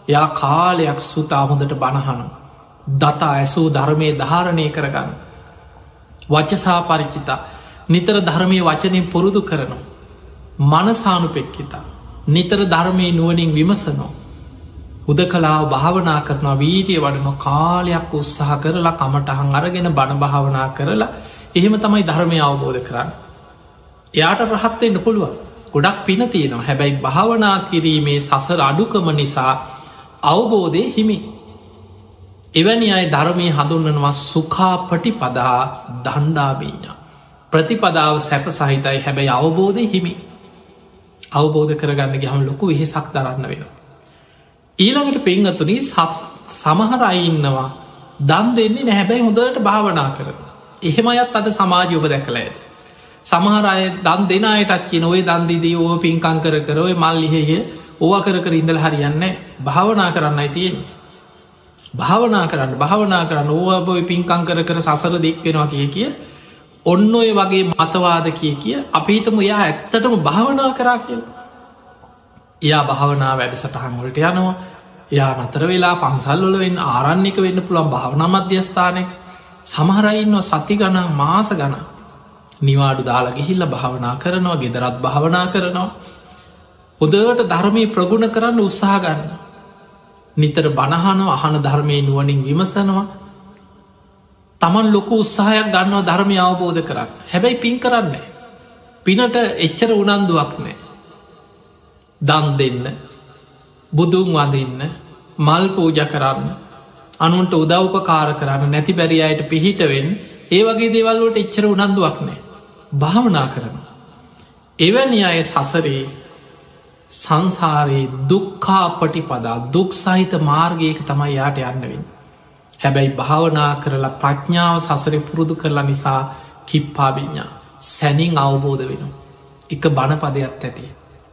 යා කාලයක් සුතා හොඳට බණහනු. දතා ඇසූ ධර්මය ධාරණය කරගන්න. වචසා පරිචිතා. නිතර ධර්මය වචනය පුරුදු කරනු. මනසානු පෙක්කිතා නිතර ධර්මය නුවනින් විමසනෝ. උද කලාව භාවනා කරනවා වීරිය වඩන කාලයක් උත්සාහ කරලා කමටහන් අරගෙන බණ භාවනා කරලා එහෙම තමයි ධර්මය අවබෝධ කරන්න. එයාට රහත්වෙන්න පුළුවන්. ගොඩක් පින තියෙනවා. හැබැයි භාවනා කිරීමේ සසර අඩුකම නිසා අවබෝධය හිමි. එවැනි අයි ධර්මය හඳුන්නනවා සුකාපටි පදා දණ්ඩාබීඥා ප්‍රතිපදාව සැප සහිතයි. හැබැයි අවබෝධය හිමි. අවබෝධ කරගන්න ගහම ලොකු එහෙසක් දරන්න වෙන ඊළඟට පෙංගතුනි සමහර අයින්නවා දම් දෙන්නේ නැහැබැයි හොඳට භාවනා කර එහෙම අයත් අද සමාජයෝක දැකළ ඇද සමහර අය දන් දෙන අයටත් කිය නොවේ දන්දිදී ඕ පින්කං කර කරොය මල්ලිහෙය ඕවා කර කර ඉඳල හරියන්න භාවනා කරන්නයි තියෙන් භාවනා කරන්න භාවනා කරන්න. ඕබොයි පින්කං කර කර සසර දෙක්වෙනවා කිය කිය ඔන්න ඔය වගේ මතවාද කිය කිය අපිතම එයා ඇත්තටම භාවනා කරා කියල. එයා භාවනා වැඩ සටහන්වලට යනවා. යා නතර වෙලා පන්සල්ලොලවෙන් ආරන්නක වෙන්න පුළන් භාවනා මධ්‍යස්ථානක සමහරයින්න සති ගන මාස ගන නිවාඩු දාලා ගිහිල්ල භාවනා කරනවා ගෙදරත් භාවනා කරනවා. හොදවට ධර්මය ප්‍රගුණ කරන්න උත්සාහ ගන්න. නිතර බණහනව අහන ධර්මය නුවනින් විමසනවා. තමන් ලොකු උත්සාහයක් ගන්නවා ධර්මය අවබෝධ කරන්න හැබැයි පින් කරන්නේ පිනට එච්චර උනන්දුවක් නෑ දන් දෙන්න බුදුන් වදන්න මල් පූජ කරන්න අනුන්ට උදව්පකාර කරන්න නැති බැරි අයට පිහිටවෙන් ඒ වගේ දේවල්ලට එච්චර උනන්දුවක් නෑ භාවනා කරන එවැනි අය සසරේ සංසාරයේ දුක්කාපටි පදා දුක් සහිත මාර්ගයක තමයි යාට යන්නවෙන්. හැබැයි භාවනා කරලා ප්‍රඥාව සසරි පුරුදු කරලා නිසා කිප්පාබිඤ්ඥා සැනින් අවබෝධ වෙන. එක බණපදයක් ඇති.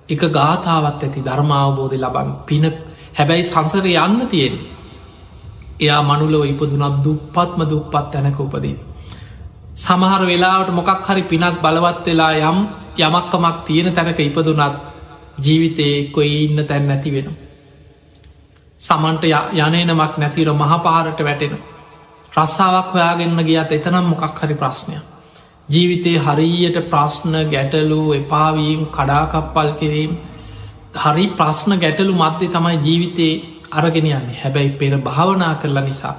එක ගාථාවත් ඇති ධර්මාවබෝධය ලබන් පින හැබැයි සංසර යන්න තියෙන්. එයා මනුලව ඉපදුනත් දුප්පත්ම දුප්පත් තැනක උපදී. සමහර වෙලාවට මොකක් හරි පිනක් බලවත් වෙලා යම් යමක්කමක් තියෙන තැනක ඉපදුනත් ජීවිතයේ කොයි ඉන්න තැන් නැති වෙන. සමන්ට යනනමක් නැතිර මහපාරට වැටෙන. රස්සාාවක් හොයාගන්න ගියත් එතනම් මොකක් හරි ප්‍රශ්නය. ජීවිතයේ හරියට ප්‍රශ්න ගැටලු එපාවීම් කඩාකප්පල් කිරීම් හරි ප්‍රශ්න ගැටලු මධ්‍ය තමයි ජීවිතයේ අරගෙන යන්නේ හැබැයි පෙර භාවනා කරලා නිසා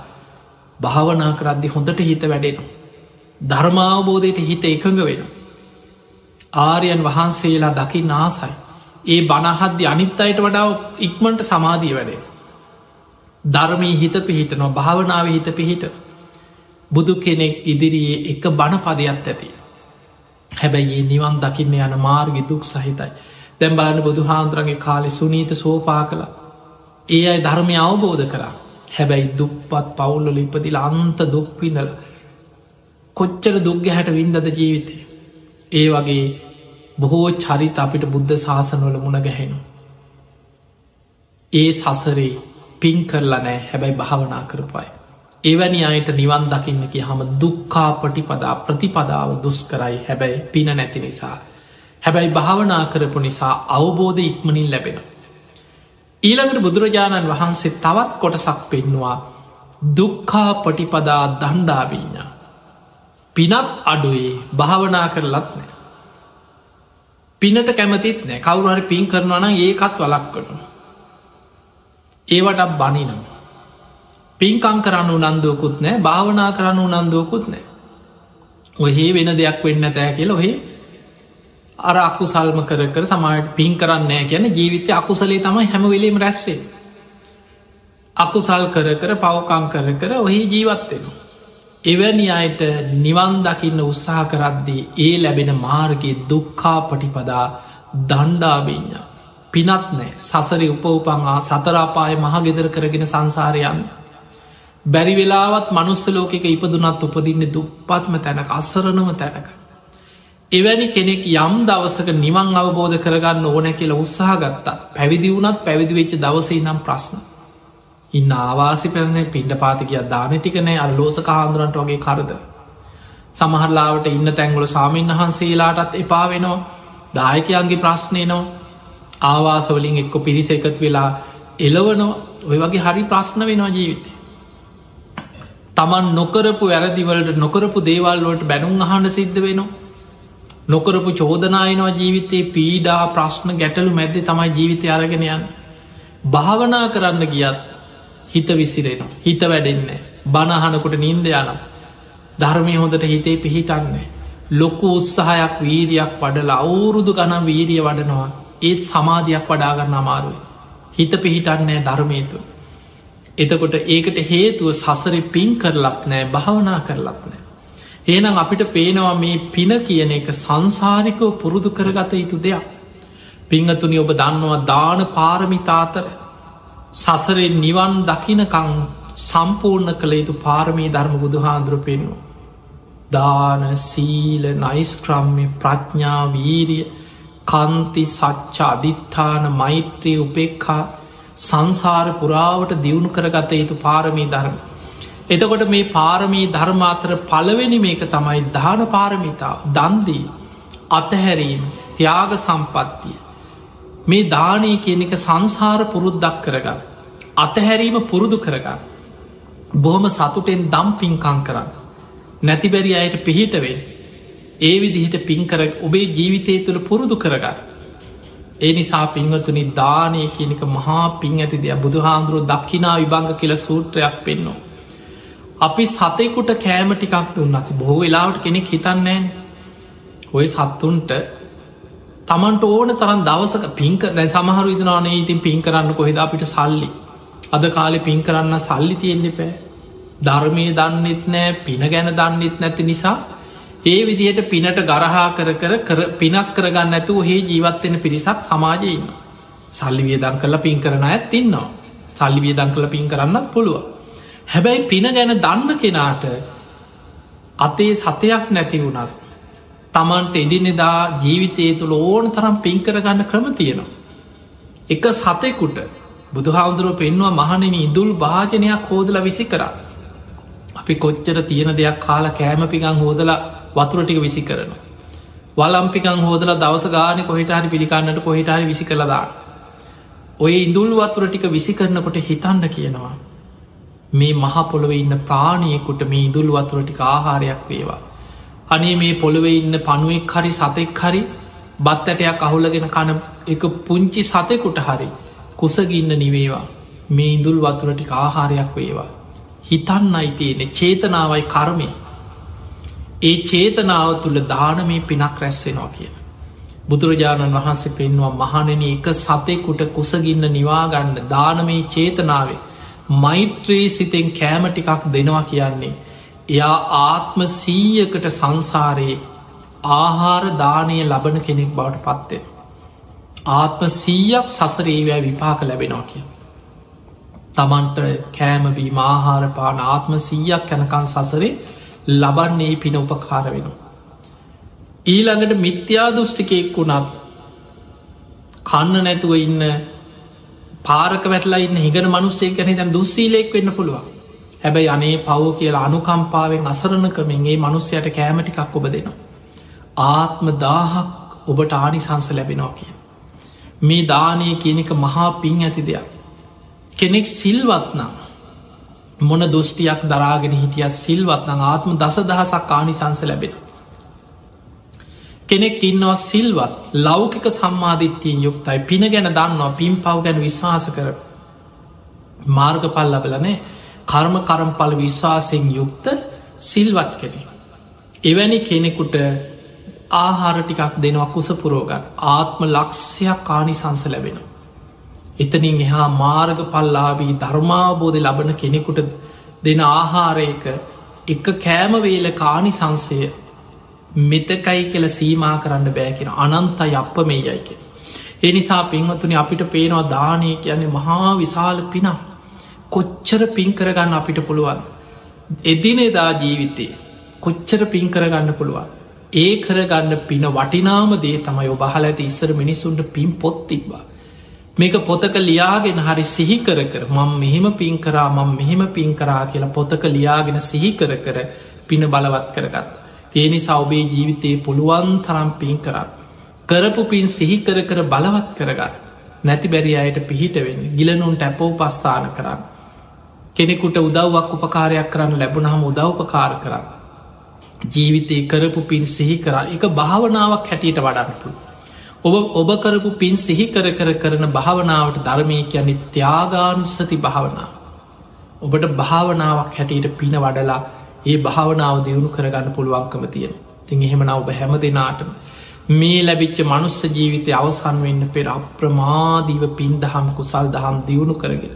භාවනා කරද්දි හොඳට හිත වැඩෙන. ධර්මාවබෝධයට හිත එකඟ වෙන. ආරයන් වහන්සේලා දකි නාසයි. ඒ බණහද්‍ය අනිත් අයට වඩා ඉක්මට සමාධී වැඩේ. ධර්මී හිත පිහිටනවා භාවනාව හිත පිහිට බුදු කෙනෙක් ඉදිරියේ එක බණ පදයක් ඇති. හැබැයි ඒ නිවන් දකින්න යන මාර්ග දුක් සහිතයි. දැම් බලන්න බුදු හාන්දුරන්ගේ කාලෙ සුනීත සෝපා කළ ඒ අයි ධර්මය අවබෝධ කරා හැබැයි දුප්පත් පවුල්ලොල ඉපදිල අන්ත දුක්විඳල කොච්චර දුක්ග හැට වින්දද ජීවිතය ඒ වගේ බොහෝ චරිත අපිට බුද්ධ ශාසනවල මුණ ගැහෙනු. ඒ සසරේ පින් කරලා නෑ හැබැයි භාවනා කරපයි. එවැනි අයට නිවන් දකින්න කිය හම දුක්කා පටිපදා ප්‍රතිපදාව දුස් කරයි හැබැයි පින නැති නිසා. හැබැයි භාවනා කරපු නිසා අවබෝධ ඉක්මනින් ලැබෙන. ඊළඟට බුදුරජාණන් වහන්සේ තවත් කොටසක් පෙන්නවා දුක්කා පටිපදා දණ්ඩාවීඥා. පිනත් අඩුවේ භාවනා කරලත් නෑ. පිනට කැමතිත් නෑ කවුරුහරි පින් කරනවන ඒකත් වලක් කනු. ඒවට බනිනම්. පින්කං කරන්න උනන්දුවකුත් නෑ භාවනා කරන්න උනන්දුවකුත් නෑ. ඔහේ වෙන දෙයක් වෙන්න තෑ කියල ඔහේ අර අකු සල්ම කර කර සමට පින් කරන්න ගැන ජීවිතය අකුසලේ තමයි හැම වෙලීම රැස්වේ. අකුසල් කර කර පවකං කර කර ඔහි ජීවත්වෙනවා. එවැනි අයට නිවන් දකින්න උත්සාහ කරද්දී ඒ ලැබෙන මාර්ගයේ දුක්කා පටිපදා දණ්ඩාබිඤ්ඥ පිනත් නෑ සසරි උපවපංආ සතරාපාය මහගෙදර කරගෙන සංසාරයන් බැරි වෙලාවත් මනුස්ස ලෝකෙක ඉපදුනත් උපදින්න දුප්පත්ම තැනක අසරණම තැනක. එවැනි කෙනෙක් යම් දවසක නිවන් අවබෝධ කරගන්න ඕන කියලා උත්සාහ ගත්තා. පැවිදි වුණත් පැවිදි වෙච්ච දවසේ නම් ප්‍රශ්න. ඉන්න ආවාසි පැරන පින්ඩ පාතිකය දාන ටිකනෑ අල් ලෝසක හාන්දුරන්ට වගේ කරද. සමහරලාවට ඉන්න තැංගුල සාමීන් වහන්සේලාටත් එපා වෙනවා. දායකයන්ගේ ප්‍රශ්නය නෝ. ආවාසවලින් එක්කො පිරිස එකත් වෙලා එලවනෝ ඔය වගේ හරි ප්‍රශ්න වෙනවා ජීවිතය. තමන් නොකරපු වැරදිවලට නොකරපු දේවල්වලට බැනුම් අහන්න සිද්ධ වෙනවා. නොකරපු චෝදනායනවා ජීවිතයේ පීඩා ප්‍රශ්න ගැටලු මැද්ද තමයි ජීවිතය අරගෙනයන්. භාවනා කරන්න ගියත් හිත විසිරෙන හිත වැඩෙන්නේ බණහනකොට නින්ද යනම් ධර්මය හොඳට හිතේ පිහිටන්නේ ලොකු උත්සාහයක් වීරයක් වඩල අවුරුදු ගනම් වීරිය වඩනවා. ඒත් සමාධයක් වඩාගන්න අමාරුයි. හිත පිහිටන්නේ ධර්මයතු එතකොට ඒකට හේතුව සසර පින් කරලක් නෑ භාවනා කරලක් නෑ ඒනම් අපිට පේනවා මේ පින කියන එක සංසාරිකව පුරුදු කරගත යුතු දෙයක් පිංහතුනි ඔබ දන්නවා දාන පාරමිතාතර සසරෙන් නිවන් දකිනකං සම්පූර්ණ කළ යුතු පාරමී ධර්ම බුදුහාන්දුර පෙන්වා. දාන සීල නයිස්ක්‍රම්ය ප්‍රඥා වීරිය කන්ති සච්ච අධිට්ඨාන මෛත්‍රී උපෙක්හා සංසාර පුරාවට දියුණු කරගත යුතු පාරමී ධර්ම. එතකොට මේ පාරමී ධර්මාතර පළවෙනි මේක තමයි දාන පාරමිතාව දන්දී අතහැරීම ත්‍යාග සම්පත්තිය මේ දානය කියන එක සංසාර පුරුද්දක් කරගන්න. අතහැරීම පුරුදු කරගන්න. බොහොම සතුටෙන් දම් පින්කං කරන්න. නැතිබැරි අයට පිහිටවෙන්. ඒ විදිහට පින්කර ඔබේ ජීවිතය තුළ පුරුදු කරගන්න. ඒ නිසා පින්වතුනි දානය කියනක මහා පින් ඇති දෙයක්. බුදුහාන්දුරුව දක්කිනා විභංග කියල සූත්‍රයක් පෙන්නවා. අපි සතෙකුට කෑම ටිකක් දුන්නත් බොහෝ වෙලාවට කෙනෙක් හිතන්නේ ඔය සත්තුන්ට තමන්ට ඕන තරන් දවසක පින්ක දැ සමහරු ඉදනානේ ඉතින් පින් කරන්න කොහෙද අපිට සල්ලි? අද කාලෙ පින් කරන්න සල්ලි තියෙන්න්න පෑ ධර්මය දන්නෙත් නෑ පින ගැන දන්නෙත් නැති නිසා ඒ විදිහට පිනට ගරහා කර කර කර පිනක් කරගන්න ඇතු හේ ජීවත්වෙන පිරිසක් සමාජයන්න සල්ලිවිය දං කල පින් කරන ඇත් ඉන්නවා සල්ලිවිය දං කල පින් කරන්නත් පුළුව හැබැයි පින ගැන දන්න කෙනාට අතේ සතයක් නැති වුණත් තමන්ට එදිනෙදා ජීවිතය තුළ ඕන තරම් පින් කරගන්න ක්‍රම තියෙනවා. එක සතෙකුට බුදුහාමුදුරුව පෙන්වා මහනෙන ඉදුල් භාජනයක් හෝදල විසි කරා. අපි කොච්චර තියෙන දෙයක් කාලා කෑමපිකං හෝදලා වතුරටික විසි කරනවා. වලම්පිකං හෝදල දවස ගාන කොහිටහරි පිළිකන්නට කොහිටහරි විසි කළදා. ඔය ඉදුල් වතුර ටික විසි කරනකොට හිතන්න කියනවා. මේ මහපොළොව ඉන්න ප්‍රාණයකුට මේ ඉදුල් වතුරටික ආහාරයක් වේවා. අනේ මේ පොළොවෙ ඉන්න පනුවෙක් හරි සතෙක් හරි බත්තටයක් අහුලගෙන කන එක පුංචි සතෙකුට හරි කුසගින්න නිවේවා මේ ඉඳුල් වතුරටි ආහාරයක් වේවා. හිතන්න අයිතියනෙ චේතනාවයි කර්මය. ඒ චේතනාව තුළ දාන මේ පිනක් රැස්සෙනවා කියන. බුදුරජාණන් වහන්සේ පෙන්වා මහනෙන එක සතෙකුට කුසගින්න නිවාගන්න දානමේ චේතනාවේ මෛත්‍රී සිතෙන් කෑම ටිකක් දෙනවා කියන්නේ එයා ආත්ම සීයකට සංසාරයේ ආහාර දානය ලබන කෙනෙක් බවට පත්තේ. ආත්ම සීයක් සසරේවෑ විපාක ලැබෙනවා කිය. තමන්ට කෑමබී මාහාර පාන ආත්ම සීයක් යැනකන් සසරේ ලබන්නේ පින උපකාර වෙනවා. ඊළඟට මිත්‍යා දෘෂ්ටිකයෙක් වුණත් කන්න නැතුව ඉන්න පාරක වැටලා ඉන්න හිගන මනුස්සේ කැනෙ දැන් දුස්සීලෙක් වෙන්න පුළුවන් හැබැයි අනේ පව් කියලා අනුකම්පාවෙන් අසරණකමින්ගේ මනුස්සයට කෑමටිකක් ඔබ දෙනවා. ආත්ම දාහක් ඔබට ආනිසංස ලැබෙනවා කිය. මේ දානය කියනක මහා පින් ඇති දෙයක්. කෙනෙක් සිල්වත්නම් මොන දෘෂ්ටියක් දරාගෙන හිටිය සිල්වත්නම් ආත්ම දස දහසක් ආනිසංස ලැබෙන. කෙනෙක් ඉන්නවා සිල්වත් ලෞකික සම්මාධිත්‍යයෙන් යුක්තයි පින ගැන දන්නවා පින් පව් ගැන විශ්වාස කර මාර්ග පල් ලබලනේ කර්ම කරම්පල විශ්වාසයෙන් යුක්ත සිල්වත් කෙනෙ. එවැනි කෙනෙකුට ආහාර ටිකක් දෙනවා කුසපුරෝගන් ආත්ම ලක්ෂයක් කානිසංස ලැබෙන. එතනින් එහා මාර්ග පල්ලාබී ධර්මාබෝධ ලබන කෙනෙකුට දෙන ආහාරයක එක කෑමවේල කානි සංසය මෙතකයි කියල සීමා කරන්න බෑකෙන අනන්ත යප්ප මේ යයික. එනිසා පින්වතුනි අපිට පේනවා දානය කියන්නේ මහා විශාල පිනම්. කොච්චර පින් කරගන්න අපිට පුළුවන්. එදිනෙදා ජීවිතේ කොච්චර පින් කරගන්න පුළුවන්. ඒ කරගන්න පින වටිනාම දේ තමයි ඔබහල ඇති ඉස්සර මිනිස්සුන්ට පින් පොත් තිබ්බා. මේක පොතක ලියාගෙන හරි සිහි කර කර මං මෙහෙම පින් කරා මං මෙහෙම පින් කරා කියලා පොතක ලියාගෙන සිහි කර කර පින බලවත් කරගත්. ඒනි සෞබේ ජීවිතයේ පුළුවන් තරම් පින් කරන්න. කරපු පින් සිහි කර කර බලවත් කරගන්න. නැති බැරි අයට පිහිට වෙන්න ගිලනුන්ට ඇපෝ පස්ථාන කරන්න. කෙනෙකුට උදව්වක් උපකාරයක් කරන්න ලැබුණහම උදව්පකාර කරන්න. ජීවිතය කරපු පින් සිහි කරා එක භාවනාවක් හැටියට වඩන්නපු. ඔබ ඔබ කරපු පින් සිහි කර කර කරන භාවනාවට ධර්මය කියන්නේ ත්‍යාගානුස්සති භාවනාව. ඔබට භාවනාවක් හැටියට පින වඩලා ඒ භාවනාව දියුණු කරගන්න පුළුවන්කම තියෙන. තින් එහෙමන ඔබ හැම දෙනාටම මේ ලැබිච්ච මනුස්ස ජීවිතය අවසන් වෙන්න පෙර අප්‍රමාදීව පින් දහම් කුසල් දහම් දියුණු කරගෙන.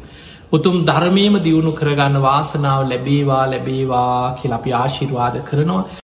උතුම් ධර්මයම දියුණු කරගන්න වාසනාව ලැබේවා ලැබේවා කියල අපි ආශිර්වාද කරනවා